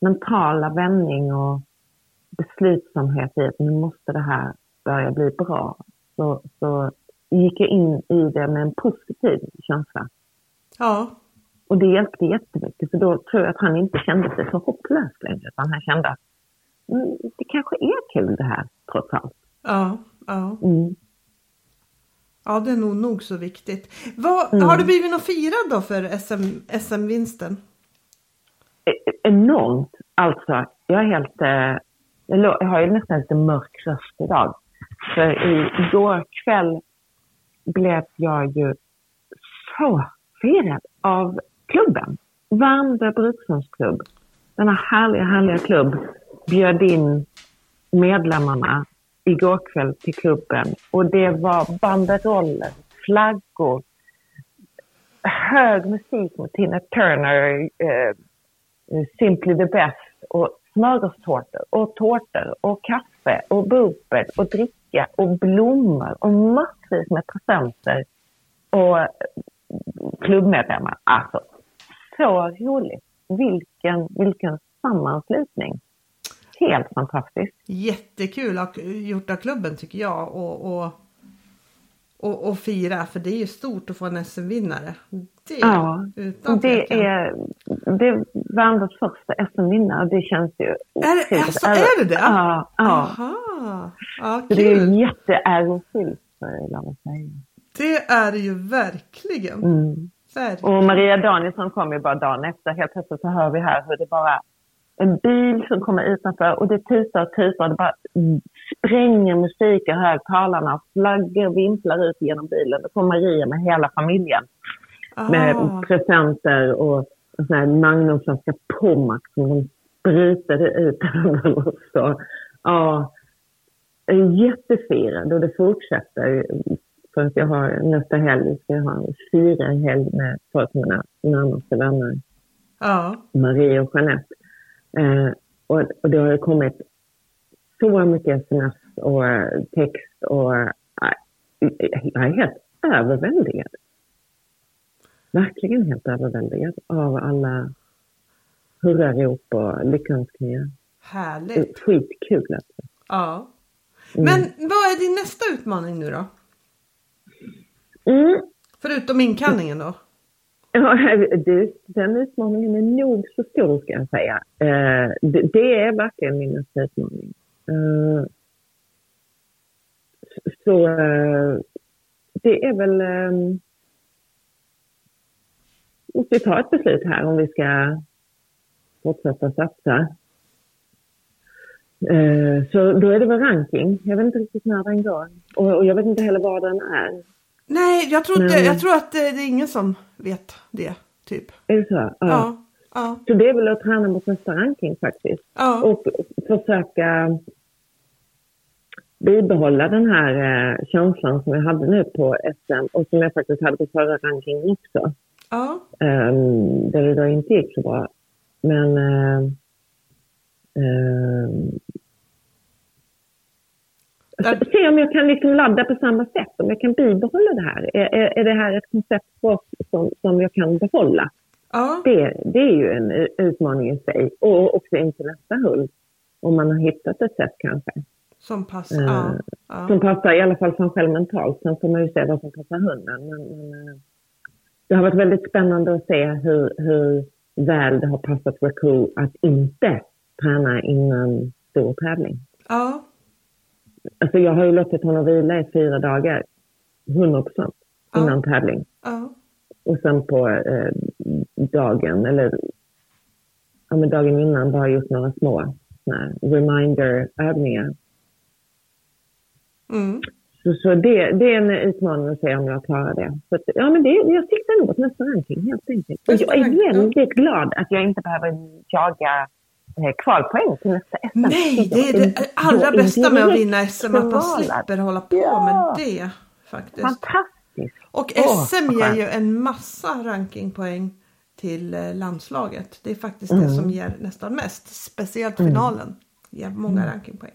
mentala vändning och beslutsamhet i att nu måste det här börja bli bra. Så, så gick jag in i det med en positiv känsla. Ja, och det hjälpte jättemycket för då tror jag att han inte kände sig så hopplös längre utan han kände att mm, det kanske är kul det här trots allt. Ja, ja. Mm. Ja, det är nog, nog så viktigt. Vad, Mm. Har du blivit något firad då för SM, SM-vinsten? E- Enormt. Alltså, jag är helt... Eh, jag har ju nästan lite mörk röst idag. För igår kväll blev jag ju så firad av klubben. Värmdö brukshundsklubb. Denna härliga, härliga klubb bjöd in medlemmarna igår kväll till klubben. Och det var banderoller, flaggor, hög musik med Tina Turner, eh, Simply the Best och smörgåstårtor och tårtor och kaffe och bubbel och dricka och blommor och massvis med presenter och klubbmedlemmar. Alltså, så roligt. Vilken, vilken sammanslutning. Helt fantastiskt. Jättekul att- gjort av klubben tycker jag. Och, och, och, och fira, för det är ju stort att få en SM-vinnare. Det, Ja, utan Det är, det Värmdös första SM-vinnare. Det känns ju... Är det- alltså, är det det? Ja. ja. Aha, ja, Så det är kul. jätteärofyllt, får jag säga. Det är det ju verkligen. Mm. Verkligen. Och Maria Danielsson kom ju bara dagen efter. Helt plötsligt så hör vi här hur det bara en bil som kommer utanför och det tutar och tutar och det bara spränger musik i högtalarna. Flaggor vimplar ut genom bilen. Då kommer Maria med hela familjen med Ah, presenter och en sån här magnumflaska Pommac som de sprutade ut. Och, ja, jättefirad och det fortsätter. För att jag har nästa helg ska jag ha fyra helg med två av mina närmaste vänner, ja. Marie och Jeanette. Eh, och, och det har ju kommit så mycket sms och eh, text och eh, jag är helt överväldigad. Verkligen helt överväldigad av alla hurrarop och lyckönskningar. Härligt. Skitkul alltså. Ja. Mm. Men vad är din nästa utmaning nu då? Mm. Förutom inkallningen då? Ja, du, den utmaningen är nog så stor ska jag säga. Eh, det, är verkligen min nästa utmaning. Eh, så eh, det är väl... Måste vi ta ett beslut här om vi ska fortsätta satsa. Så då är det väl ranking. Jag vet inte riktigt när den går. Och, och jag vet inte heller var den är. Nej, jag tror, inte, jag tror att det, det är ingen som vet det. Typ. Är det så? Ja. Ja. Ja. Så det är väl att träna mot nästa ranking faktiskt. Ja. Och försöka bibehålla den här eh, känslan som jag hade nu på SM och som jag faktiskt hade på förra rankingen också. Ja. Um, där det då inte gick så bra. Men eh, ehm, Där- se om jag kan liksom ladda på samma sätt, om jag kan bibehålla det här. Är, är, är det här ett koncept för oss som, som jag kan behålla? Ja. Det, det är ju en utmaning i sig. Och också inför nästa hull. Om man har hittat ett sätt kanske. Som passar. Eh, Ja. Ja. Som passar i alla fall för en själv mentalt. Sen får man ju se vad som passar hunden. Men, men, eh, det har varit väldigt spännande att se hur, hur väl det har passat Raku att inte träna innan stor tävling. ja. Alltså jag har ju låtit honom vila i fyra dagar. 100 procent innan tävling. ja. Och sen på eh, dagen, eller ja, men dagen innan, bara gjort några små reminder-övningar. Mm. Så, så det, det är en utmaning att se om jag klarar det. Så att, ja, men det, jag siktar på nästa ranking helt enkelt. Och jag är ja. väldigt glad att jag inte behöver jaga kvalpoäng till nästa SM. Nej, det är det allra bästa med att vinna SM, att man slipper hålla på Ja. med det. Faktiskt. Fantastiskt. Och SM vad ger ju en massa rankingpoäng till eh, landslaget. Det är faktiskt Mm. det som ger nästan mest. Speciellt finalen ger många Mm. rankingpoäng.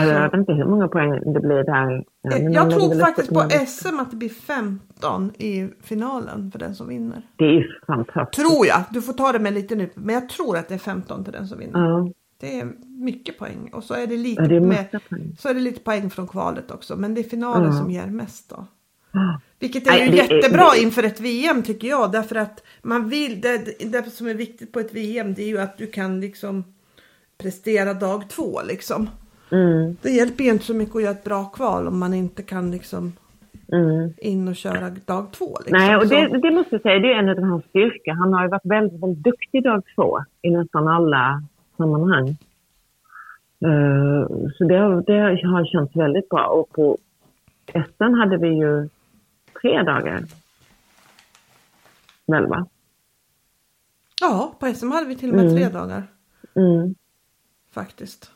Alltså, jag vet inte hur många poäng det blir där. Eh, men Jag tror faktiskt på SM att det blir 15 i finalen för den som vinner. Det är fantastiskt. Tror jag. Du får ta det med lite nu. Men jag tror att det är 15 till den som vinner. Ja, Det är mycket poäng. Och så är det lite, ja det är med, poäng. så är det lite poäng från kvalet också. Men det är finalen Ja. som ger mest då. Vilket är Nej, ju det jättebra det- inför ett VM tycker jag. Därför att man vill, det, det som är viktigt på ett VM det är ju att du kan liksom prestera dag två liksom. Mm. Det hjälper ju inte så mycket att göra ett bra kval om man inte kan liksom Mm. in och köra dag två. Liksom. Nej, och det, det måste jag säga, det är en av hans styrkor. Han har ju varit väldigt, väldigt duktig dag två i nästan alla sammanhang. Eh, så det, har- det har känts väldigt bra. Och på SM hade vi ju tre dagar. Väl va? Ja, på SM hade vi till och med Mm. tre dagar Mm. faktiskt.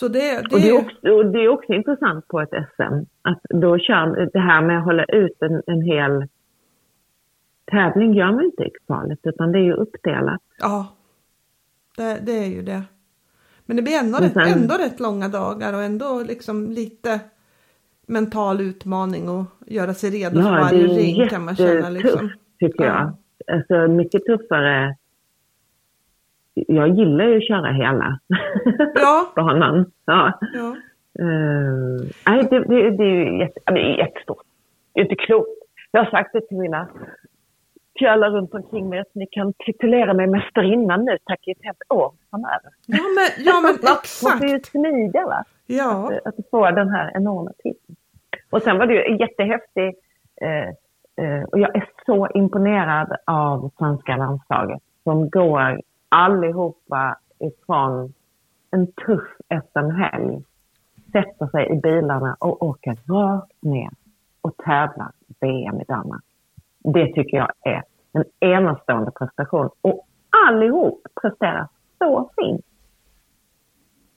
Så det, det, Och det, är också, och det är också intressant på ett SM. Att då kör, det här med att hålla ut en, en hel tävling gör man inte i kvalet utan det är ju uppdelat. Ja, det, det är ju det. Men det blir ändå, Men rätt, sen- ändå rätt långa dagar och ändå liksom lite mental utmaning och göra sig redo för Ja, det varje ring kan man känna. Liksom. tycker jag. Alltså mycket tuffare. Jag gillar ju att köra hela Ja, banan. Ja. ja. Uh, nej, det, det, det är ju jätte, det är jättestort. Det är inte klokt. Jag har sagt det till mina till alla runt omkring mig att ni kan titulera mig mästarinnan nu tack i ett helt år framöver. ja, men, ja men Man får ju exakt. smida va? Ja, att, att få den här enorma titeln. Och sen var det ju jättehäftigt. Eh, eh, och jag är så imponerad av svenska landslaget som går allihopa ifrån en tuff SM-helg, sätter sig i bilarna och åker rakt ner och tävlar VM i Danmark. Det tycker jag är en enastående prestation. Och allihop presterar så fint.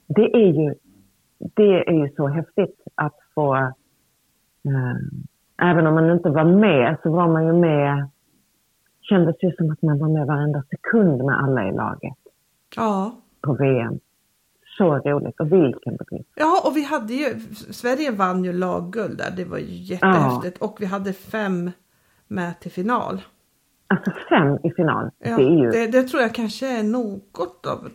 Det är ju det är ju så häftigt att få, eh, även om man inte var med så var man ju med, kändes ju som att man var med varenda sekund med alla i laget ja. på VM. Så roligt och vilken bedrift. Ja, och vi hade ju, Sverige vann ju lagguld där, det var ju jättehäftigt. Och vi hade fem med till final. Alltså fem i final, Ja, det är ju det, det tror jag kanske är något av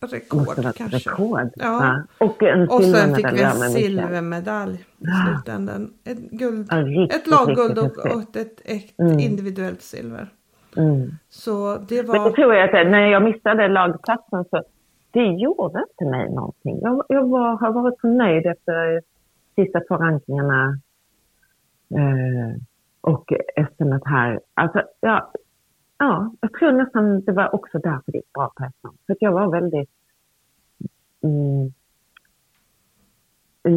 rekord. kanske. rekord. Ja. va? Och en Och sen fick vi en silvermedalj i Ja. slutändan. Ett, guld, Ja, riktigt, ett lagguld och, och ett, ett Mm. individuellt silver. Mm. Så det Men det var... tror jag att när jag missade lagplatsen så det gjorde inte mig någonting. Jag, jag var, har varit så nöjd efter sista två rankingarna eh, och SM här. Alltså, ja, ja, jag tror nästan det var också därför det gick bra på SM. För att jag var väldigt mm,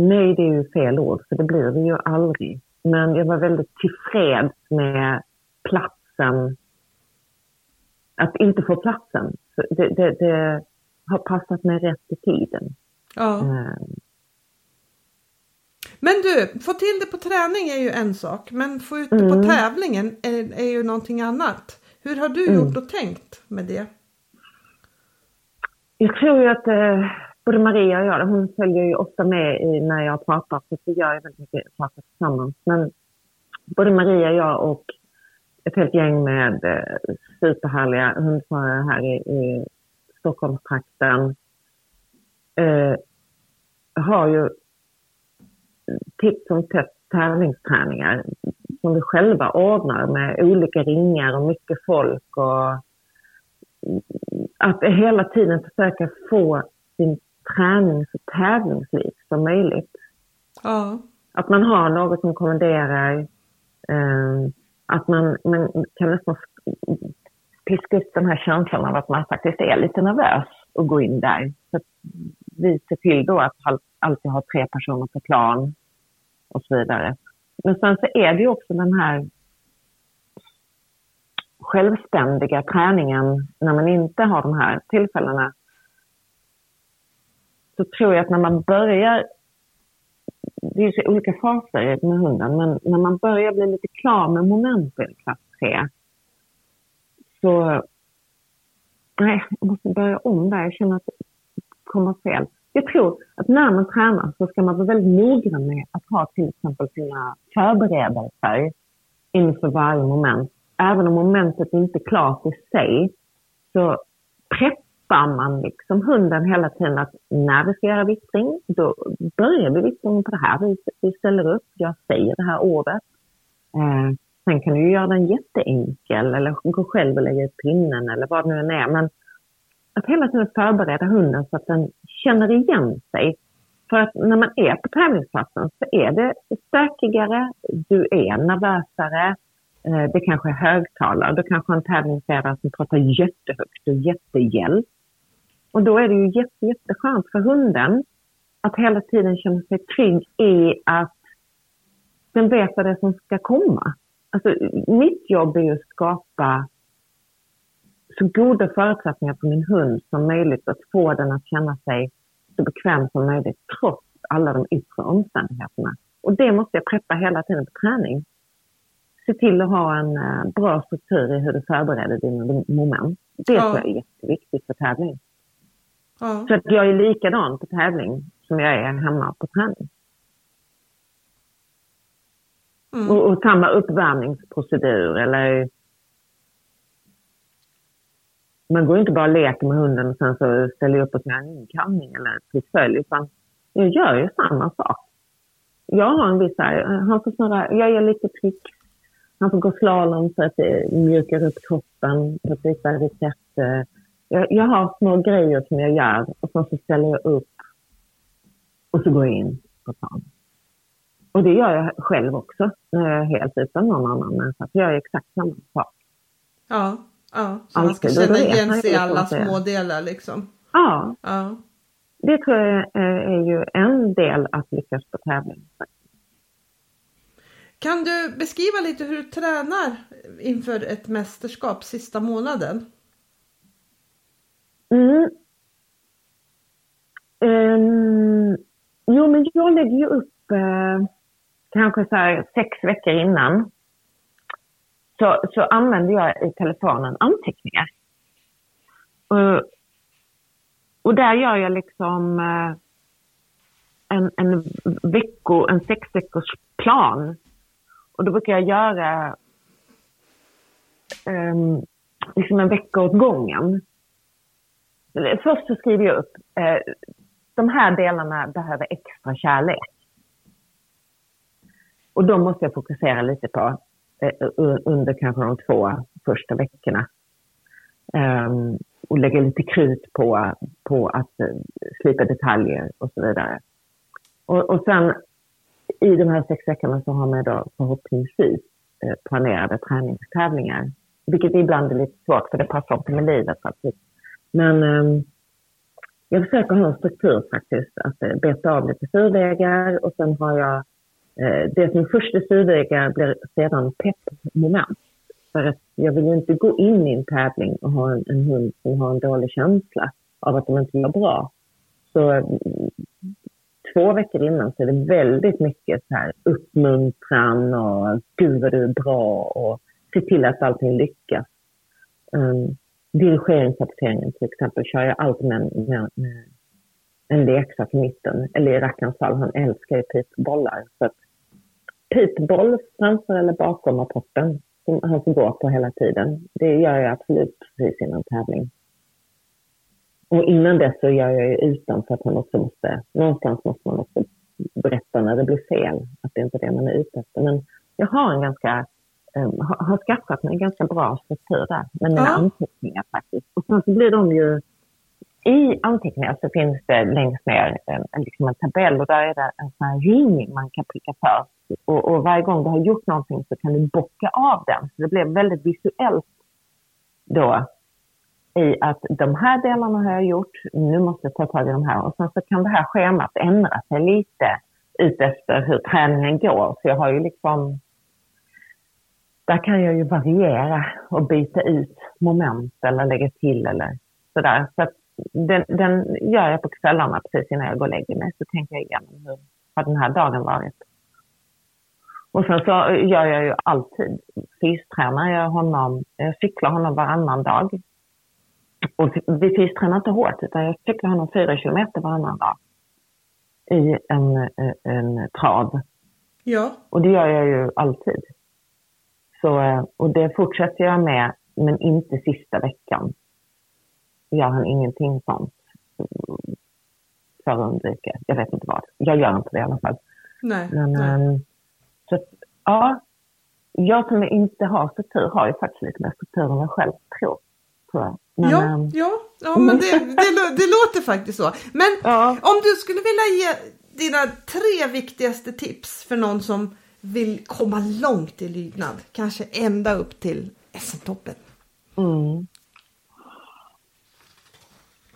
Nöjd är ju fel ord, för det blir vi ju aldrig. Men jag var väldigt tillfreds med platsen att inte få platsen. Så Det, det, det har passat mig rätt i tiden. Ja. Eh, Men du, få till det på träning är ju en sak. Men få ut det på Mm. tävlingen är, är ju någonting annat. Hur har du Mm. gjort och tänkt med det? Jag tror ju att eh, både Maria och jag, hon följer ju ofta med i när jag pratar, för vi gör ju väldigt mycket saker tillsammans. Men både Maria, jag och ett helt gäng med eh, superhärliga hundförare här i, i Stockholmstrakten eh, har ju titt som tätt tävlingsträningar som vi själva ordnar med olika ringar och mycket folk och att hela tiden försöka få sin tränings och tävlingsliv som möjligt. Ja. Att man har något som kommenderar. Eh, att man, man kan nästan piska upp den här känslan av att man faktiskt är lite nervös att gå in där. Så vi ser till då att all- alltid ha tre personer på plan och så vidare. Men sen så är det ju också den här självständiga träningen när man inte har de här tillfällena. Så tror jag att när man börjar, det är ju så olika faser med hunden, men när man börjar bli lite klar med momenten i klass 3 så, nej, jag måste börja om där. Jag känner att det kommer fel. Jag tror att när man tränar så ska man vara väldigt noggrann med att ha till exempel sina förberedelser inför varje moment. Även om momentet inte är klart i sig så preppar man liksom hunden hela tiden att när vi ska göra vittring, då börjar vi vittringen på det här viset. Vi ställer upp, jag säger det här ordet. Eh, sen kan du göra den jätteenkel eller gå själv och lägga ut pinnen eller vad det nu än är. Men att hela tiden förbereda hunden så att den känner igen sig. För att när man är på tävlingsplatsen så är det stökigare, du är nervösare, eh, det kanske är högtalare, du kanske har en tävlingsledare som pratar jättehögt och jättegäll. Och då är det ju jätte, jätteskönt för hunden att hela tiden känna sig trygg i att den vet vad det är som ska komma. Alltså, mitt jobb är ju att skapa så goda förutsättningar för min hund som möjligt att få den att känna sig så bekväm som möjligt trots alla de yttre omständigheterna. Och det måste jag preppa hela tiden på träning. Se till att ha en uh, bra struktur i hur du förbereder dina moment. Det ja. tror jag är jätteviktigt för tävling. Ja. Så att jag är likadan på tävling som jag är hemma på träning. Mm. Och, och, samma uppvärmningsprocedur eller man går inte bara och leker med hunden och sen så ställer jag upp och gör en inkamning eller portfölj, utan jag gör ju samma sak. Jag har en viss här, han får snurra, jag gör lite trick. Han får gå slalom så att eh, det mjukar upp kroppen på. Jag, jag har små grejer som jag gör och sen så ställer jag upp och så går jag in på plan. Och det gör jag själv också när jag är helt utan någon annan människa. Jag gör exakt samma sak. Ja, ja. så man ska känna igen sig i alla små delar liksom. Ja. ja. Det tror jag är ju en del att lyckas på tävling. Kan du beskriva lite hur du tränar inför ett mästerskap sista månaden? Mm. Um, jo, men jag lägger ju upp uh, kanske så här sex veckor innan. Så, så använder jag i telefonen anteckningar. Och, och där gör jag liksom eh, en, en, vecko, en sex veckors plan. Och då brukar jag göra um, liksom en vecka åt gången. Först så skriver jag upp, eh, de här delarna behöver extra kärlek. Och de måste jag fokusera lite på Eh, under kanske de två första veckorna. Ehm, och lägga lite krut på, på att eh, slipa detaljer och så vidare. Och, och sen i de här sex veckorna så har man då förhoppningsvis eh, planerade träningstävlingar. Vilket ibland är lite svårt för det passar inte med livet faktiskt. Men ehm, jag försöker ha en struktur faktiskt, att beta av lite survägar och sen har jag Eh, det som först är survägar blir sedan peppmoment. För att jag vill inte gå in i en tävling och ha en, en hund som har en dålig känsla av att de inte mår bra. Så mm, två veckor innan så är det väldigt mycket så här uppmuntran och gud vad du är bra och se till att allting lyckas. Ehm, um, dirigeringsrapporteringen till exempel kör jag alltid med, med, med en leksak i mitten. Eller i rackarns fall, han älskar ju pipbollar. Så att pipboll framför eller bakom rapporten som han får gå på hela tiden. Det gör jag absolut precis innan tävling. Och innan dess så gör jag ju utan för att man också måste, någonstans måste man också berätta när det blir fel. Att det inte är det man är ute efter. Men jag har en ganska um, har, skaffat mig en ganska bra struktur där med mina ja. anteckningar faktiskt. Och sen så blir de ju, i anteckningar så finns det längst ner en, liksom en tabell och där är det en sån här ring man kan pricka för. Och, och, varje gång du har gjort någonting så kan du bocka av den. Så det blir väldigt visuellt då i att de här delarna har jag gjort, nu måste jag ta tag i de här. Och sen så kan det här schemat ändra sig lite utefter hur träningen går. Så jag har ju liksom där kan jag ju variera och byta ut moment eller lägga till eller sådär. Så att den, den gör jag på kvällarna precis innan jag går och lägger mig. Så tänker jag igenom hur har den här dagen varit. Och sen så gör jag ju alltid, fystränar jag honom, jag cyklar honom varannan dag. Och vi fystränar inte hårt utan jag cyklar honom fyra kilometer varannan dag. I en, en trav. Ja. Och det gör jag ju alltid. Så, och det fortsätter jag med, men inte sista veckan. Gör han ingenting sånt för att undvika, jag vet inte vad. Jag gör inte det i alla fall. Nej, men, nej. Um, så ja, jag som inte har struktur har ju faktiskt lite mer struktur än jag själv tror. tror jag. Men, ja, ehm, ja, ja, men det, det, det låter faktiskt så. Men Ja. om du skulle vilja ge dina tre viktigaste tips för någon som vill komma långt i lydnad, kanske ända upp till SM-toppen. mm.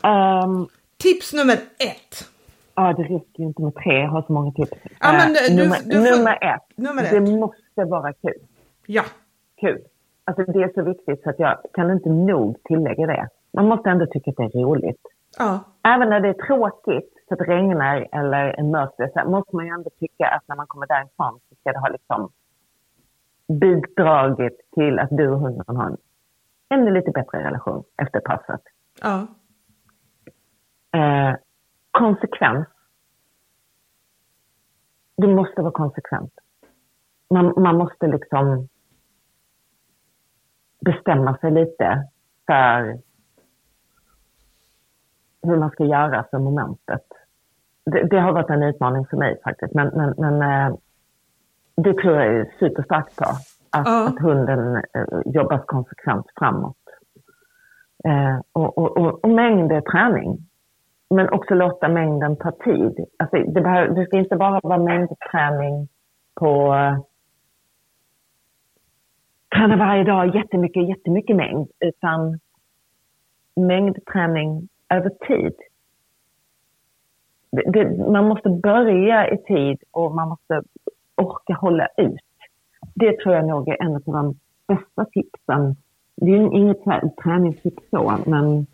Ehm, Tips nummer ett. ja, det räcker ju inte med tre, jag har så många tips. Ja, men Eh, du- nummer, du får- nummer ett, nummer det ett. måste vara kul. Ja, kul. Alltså det är så viktigt så att jag kan inte nog tillägga det. Man måste ändå tycka att det är roligt. ja, Även när det är tråkigt, så att det regnar eller är mörkt, så måste man ju ändå tycka att när man kommer därifrån så ska det ha liksom bidragit till att du och hunden har en ännu lite bättre relation efter passet. ja, Eh, konsekvens. Du måste vara konsekvent. Man, man måste liksom bestämma sig lite för hur man ska göra för momentet. Det, det har varit en utmaning för mig faktiskt, men, men, men eh, det tror jag är superstarkt på. Att, Ja. att hunden eh, jobbar konsekvent framåt. Eh, och, och, och, och mängder träning. Men också låta mängden ta tid. Alltså, det, behöver, det ska inte bara vara mängdträning på träna varje dag jättemycket, jättemycket mängd. Utan mängdträning över tid. Det, det, man måste börja i tid och man måste orka hålla ut. Det tror jag nog är en av de bästa tipsen. Det är inget träningstips så, men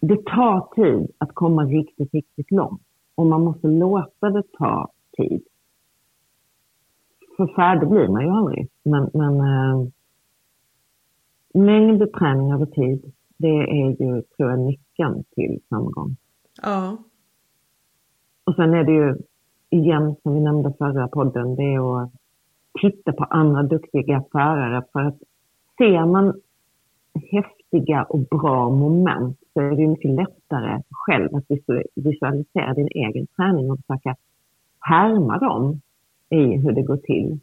det tar tid att komma riktigt, riktigt långt. Och man måste låta det ta tid. För färdig blir man ju aldrig. Men, men äh, mängdträning över tid, det är ju, tror jag, nyckeln till framgång. ja, Och sen är det ju, igen, som vi nämnde förra podden, det är att titta på andra duktiga förare. För att ser man häftiga och bra moment så är det mycket lättare själv att visu- visualisera din egen träning och försöka härma dem i hur det går till.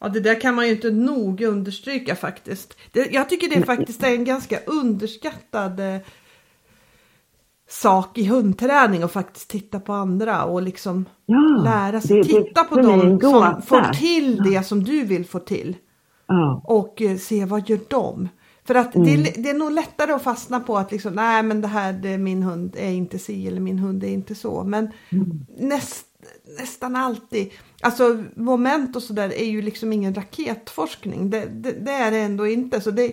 Ja, det där kan man ju inte nog understryka faktiskt. Det, jag tycker det faktiskt är en ganska underskattad eh, sak i hundträning och faktiskt titta på andra och liksom Ja, lära sig. det- det- titta på är en dem som får till det som du vill få till Ja, och eh, se vad gör de. För att det, Mm. är, det är nog lättare att fastna på att liksom, nej men det här, det, min hund är inte si eller min hund är inte så. Men Mm. näst, nästan alltid, alltså moment och sådär är ju liksom ingen raketforskning. Det, det, det är det ändå inte. Så det, det,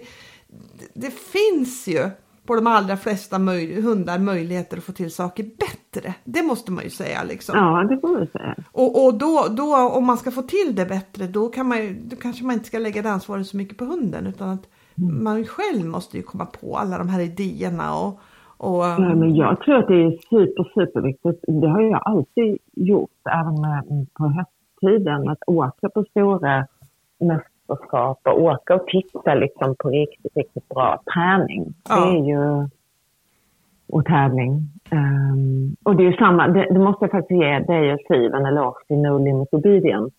det finns ju på de allra flesta möj, hundar möjligheter att få till saker bättre. Det måste man ju säga liksom. ja det får vi säga. Och, och då, då om man ska få till det bättre då, kan man ju, då kanske man inte ska lägga det ansvaret så mycket på hunden utan att man själv måste ju komma på alla de här idéerna och, och Ja, men jag tror att det är super, superviktigt. Det har jag alltid gjort, även med, på hösttiden, att åka på stora mästerskap och åka och titta liksom på riktigt, riktigt bra träning. Ja. Det är ju... Och tävling. Ehm, och det är ju samma, det, det måste jag faktiskt ge dig och Siv en eloge till No Limit Obedience.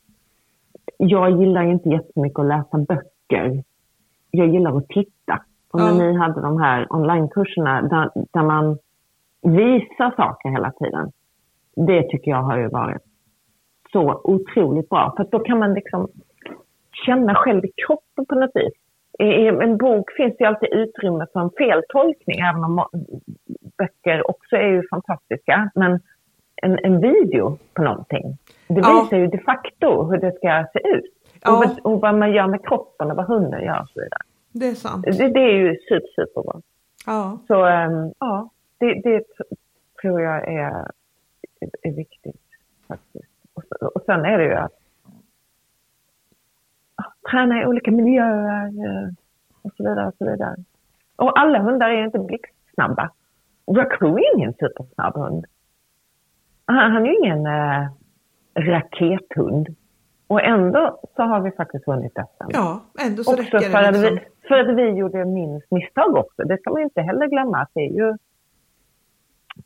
Jag gillar inte jättemycket att läsa böcker. Jag gillar att titta. Och när Ja. ni hade de här onlinekurserna där, där man visar saker hela tiden. Det tycker jag har ju varit så otroligt bra. För då kan man liksom känna själv i kroppen på något vis. I en bok finns det ju alltid utrymme för en feltolkning, även om böcker också är ju fantastiska. Men en, en video på någonting, det Ja. visar ju de facto hur det ska se ut. Ja. Och, vad, och vad man gör med kroppen och vad hunden gör och så vidare. det är sant. Det, det är ju super, superbra. Ja, Så ehm, ja, det, det tror jag är, är viktigt faktiskt. Och, så- och sen är det ju att träna i olika miljöer eh, och så vidare. Och, så vidare. och alla hundar är inte blixtsnabba. Raccoon är ingen supersnabb hund. Han, han är ju ingen eh, rakethund. Och ändå så har vi faktiskt vunnit SM. ja ändå så Också räcker för det att, liksom. vi, för att vi gjorde minst misstag också. Det ska man inte heller glömma. Det är ju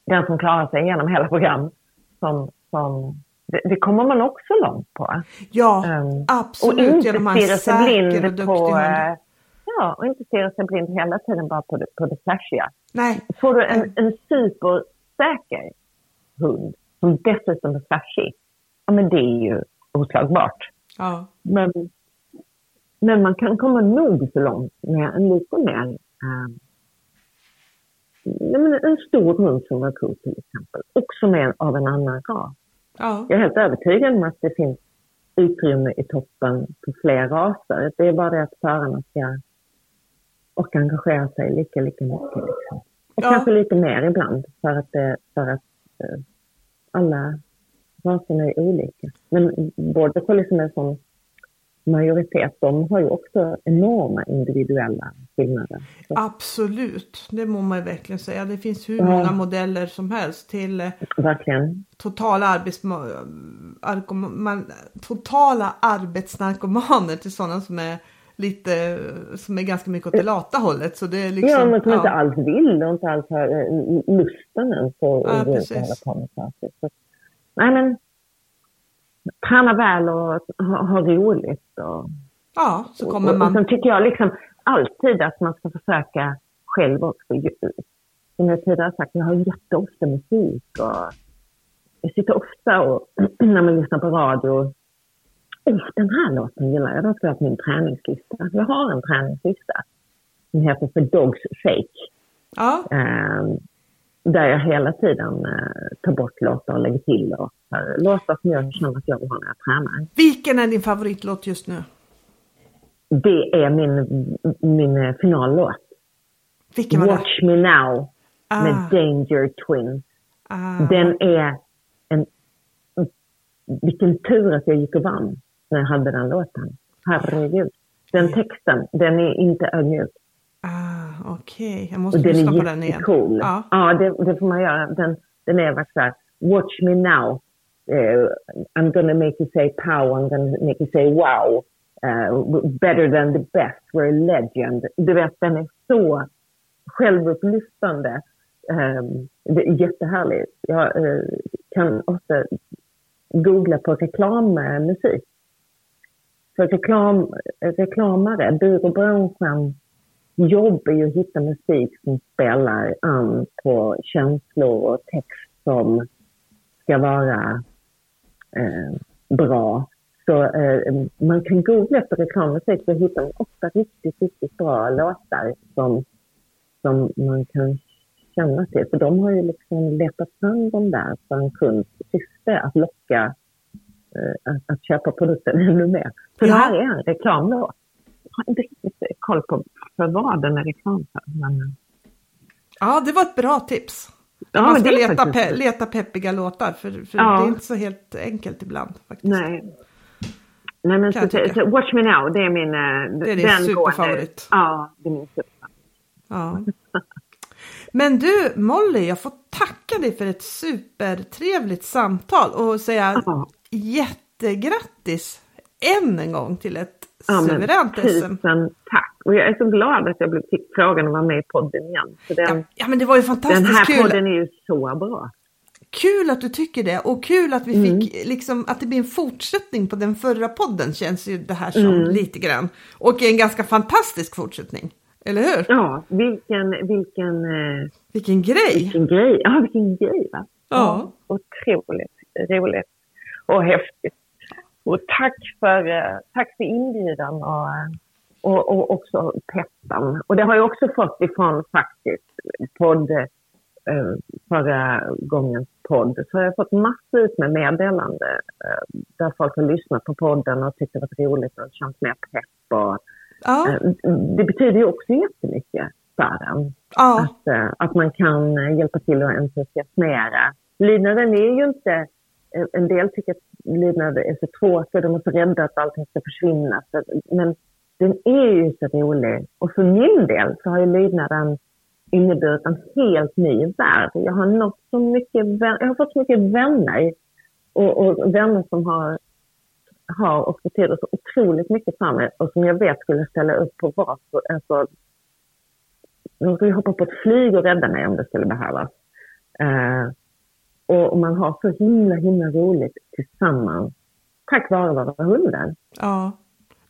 den som klarar sig igenom hela program som, som det, det kommer man också långt på. Ja, och absolut inte genom ha en stirra sig och blind på... eh, Ja, och inte stirra sig blind hela tiden bara på det, på det flashiga. Nej. Får du en, en supersäker hund som dessutom är flashig, ja men det är ju oslagbart. Ja. Men, men man kan komma nog så långt med en lite mer um, en stor hund som rakur till exempel, också med av en annan ras. Ja. Jag är helt övertygad om att det finns utrymme i toppen för fler raser. Det är bara det att förarna ska orka engagera sig lika, lika mycket. Liksom. Och Ja. kanske lite mer ibland för att, för att eh, alla raserna är olika. Men border som är som majoritet, de har ju också enorma individuella skillnader. Så, Absolut, det må man ju verkligen säga. Det finns hur Ja. många modeller som helst till eh, verkligen. totala, arkoman- totala arbetsnarkomaner till sådana som är lite, som är ganska mycket åt det lata hållet. Så det är liksom, ja, men som inte ja. alls vill och inte alls har eh, lusten ens Ja, att precis. hålla på med saker. Nej men, träna väl och ha, ha roligt. Och, ja, så kommer och, och man. sen tycker jag liksom alltid att man ska försöka själv också. Som jag tidigare sagt, jag har jätteofta musik och jag sitter ofta och när man lyssnar på radio den här låten gillar jag. Den ska jag på min träningslista. Jag har en träningslista. Den heter för Dogs Shake. Ja, Eh, där jag hela tiden eh, tar bort låtar och lägger till låtar. Låtar som jag känner att jag vill ha när jag tränar. vilken är din favoritlåt just nu? Det är min, min finallåt. Vilken var det? Watch Me Now med Ah, Danger Twins. ah, Den är en... Vilken tur att jag gick och vann när jag hade den låten. Herregud. Den texten, den är inte ödmjuk. Ah, Okej, jag Och måste lyssna på den igen. jättecool. Ja. Ja, det, det får man göra. Den, den är verkligen så här, Watch me now. Eh, I'm gonna make you say pow, I'm gonna make you say wow. Eh, better than the best, we're a legend. Du vet, den är så självupplyftande. Um, det är jättehärligt. Jag eh, kan ofta googla på reklammusik. För reklam, reklamare, byråbranschen jobb är ju att hitta musik som spelar an på känslor och text som ska vara eh, bra. Så eh, man kan googla efter reklammusik så hittar man ofta riktigt, riktigt bra låtar som, som man kan känna till. För de har ju liksom letat fram dem där för en kunds syfte att locka eh, att, att köpa produkten ännu mer. Så Ja. det här är en reklamlåt. Har inte riktigt koll på för vad den är reklam för. Men, ja, det var ett bra tips. Ja, man ska leta, pe- leta peppiga låtar för, för Ja. det är inte så helt enkelt ibland. Faktiskt. nej. Nej men så, så, Watch Me Now, det är min... eh, Det är din den superfavorit. Ja, det är min superfavorit. Ja. Men du Molly, jag får tacka dig för ett supertrevligt samtal och säga Ja. jättegrattis än en gång till ett Ja, suveränt SM. tusen tack. Och jag är så glad att jag fick frågan att vara med i podden igen. För den, Ja, ja men det var ju den fantastiskt här kul. podden är ju så bra. Kul att du tycker det och kul att vi Mm. fick liksom att det blir en fortsättning på den förra podden känns ju det här som Mm. lite grann. Och en ganska fantastisk fortsättning. Eller hur? Ja, vilken, vilken, eh, Vilken grej! vilken grej. Ja, vilken grej va? Ja. Otroligt roligt och häftigt. Och tack för, eh, tack för inbjudan och, eh, och, och också peppan. Och det har jag också fått ifrån faktiskt podd, eh, förra gångens podd. Så har jag fått massvis med meddelande där folk har lyssnat på podden och tyckt det varit roligt och känt mer pepp. Och, Ja, det betyder ju också jättemycket för en. ja, Att, att man kan hjälpa till att entusiasmera. Lydnaden är ju inte, en del tycker att lydnad är så tråkig, de är så rädda att allting ska försvinna. Men den är ju så rolig. Och för min del så har ju lydnaden inneburit en helt ny värld. Jag har nått så mycket, jag har fått så mycket vänner och, och vänner som har, har och betyder så otroligt mycket för mig och som jag vet skulle ställa upp på vad alltså, de skulle hoppa på ett flyg och rädda mig om det skulle behövas. Eh, och, och man har så himla, himla roligt tillsammans tack vare våra hundar. ja.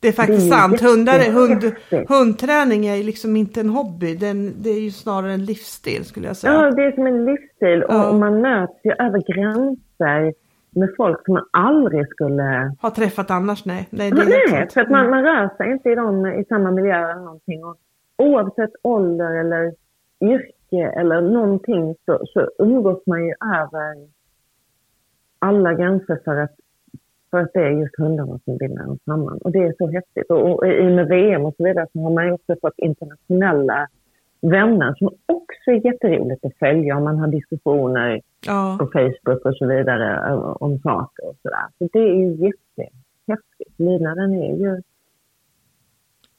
Det är faktiskt Det är sant. Hundar, hund, hundträning är ju liksom inte en hobby. Den, det är ju snarare en livsstil skulle jag säga. Ja, det är som en livsstil och, Ja. och man möts ju över gränser med folk som man aldrig skulle... Har träffat annars? Nej. Nej, det Nej, för att man, sant. man rör sig inte i, dem, i samma miljö eller någonting. Och oavsett ålder eller yrke eller någonting så, så umgås man ju över alla gränser för att, för att det är just hundarna som binder en samman. Och det är så häftigt. Och, och i och med VM och så vidare så har man ju också fått internationella vänner som också är jätteroligt att följa om man har diskussioner Ja, på Facebook och så vidare eh, om saker och sådär. Så det är ju jättehäftigt. Lina den är ju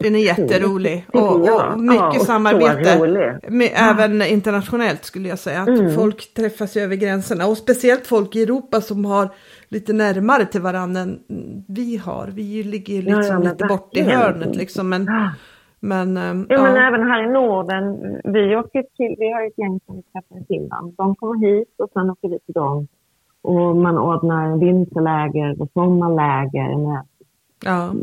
den är jätterolig. Ja, Och, ja, och mycket och så samarbete. Med, Även internationellt skulle jag säga. Att Mm. folk träffas över gränserna. Och speciellt folk i Europa som har lite närmare till varandra än vi har. Vi ligger ju Ja, liksom ja, men lite bort i hörnet liksom. Men, Ah. men, Ja, men ja. även här i Norden. Vi, åker till, vi har ett gäng som träffar i Finland. De kommer hit och sen åker vi till dem. Och man ordnar vinterläger och sommarläger med, ja.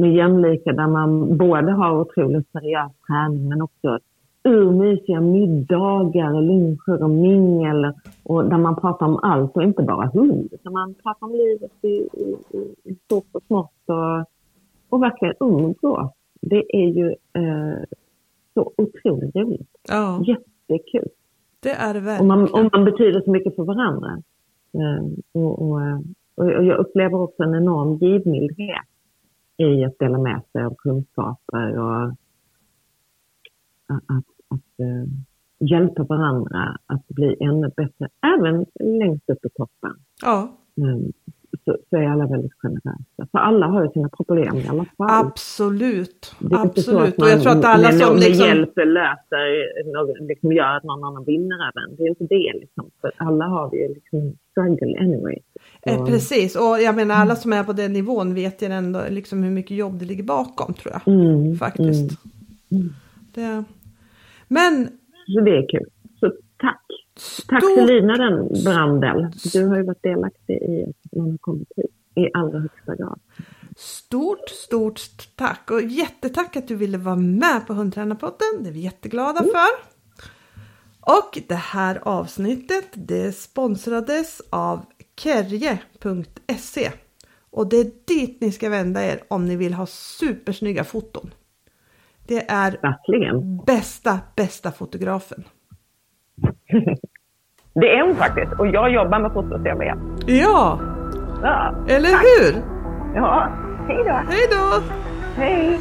med jämlika där man både har otroligt seriös träning men också urmysiga middagar och luncher och mingel och där man pratar om allt och inte bara hund. Utan man pratar om livet i, i, i- stort och smått och, och verkligen umgås. Det är ju eh, så otroligt roligt. ja, Jättekul. det är det Och verkligen. man, och man betyder så mycket för varandra. Eh, och, och, eh, och jag upplever också en enorm givmildhet i att dela med sig av kunskaper och att, att, att eh, hjälpa varandra att bli ännu bättre. Även längst upp i toppen Ja, eh, så, så är alla väldigt generösa. För alla har ju sina problem i alla fall. absolut. Absolut. att Och jag man tror att alla som liksom... hjälp löser, liksom gör att någon annan vinner även. Det är inte det liksom. För alla har vi ju liksom struggle anyway. Eh, precis, och jag menar alla som är på den nivån vet ju ändå liksom hur mycket jobb det ligger bakom tror jag. Mm, Faktiskt. Det... Men Så det är kul. Så tack. Stort, för Lina den Brandel. Du har ju varit delaktig i att man har kommit hit i allra högsta grad. stort, stort tack och jättetack att du ville vara med på Hundtränarpodden. Det är vi jätteglada för. Och det här avsnittet det sponsrades av kerje.se och det är dit ni ska vända er om ni vill ha supersnygga foton. Det är Verkligen. bästa, bästa fotografen. Det är hon faktiskt. Och jag jobbar med vet. Ja, Ja, eller hur? ja. hej då. Hej då! Hej.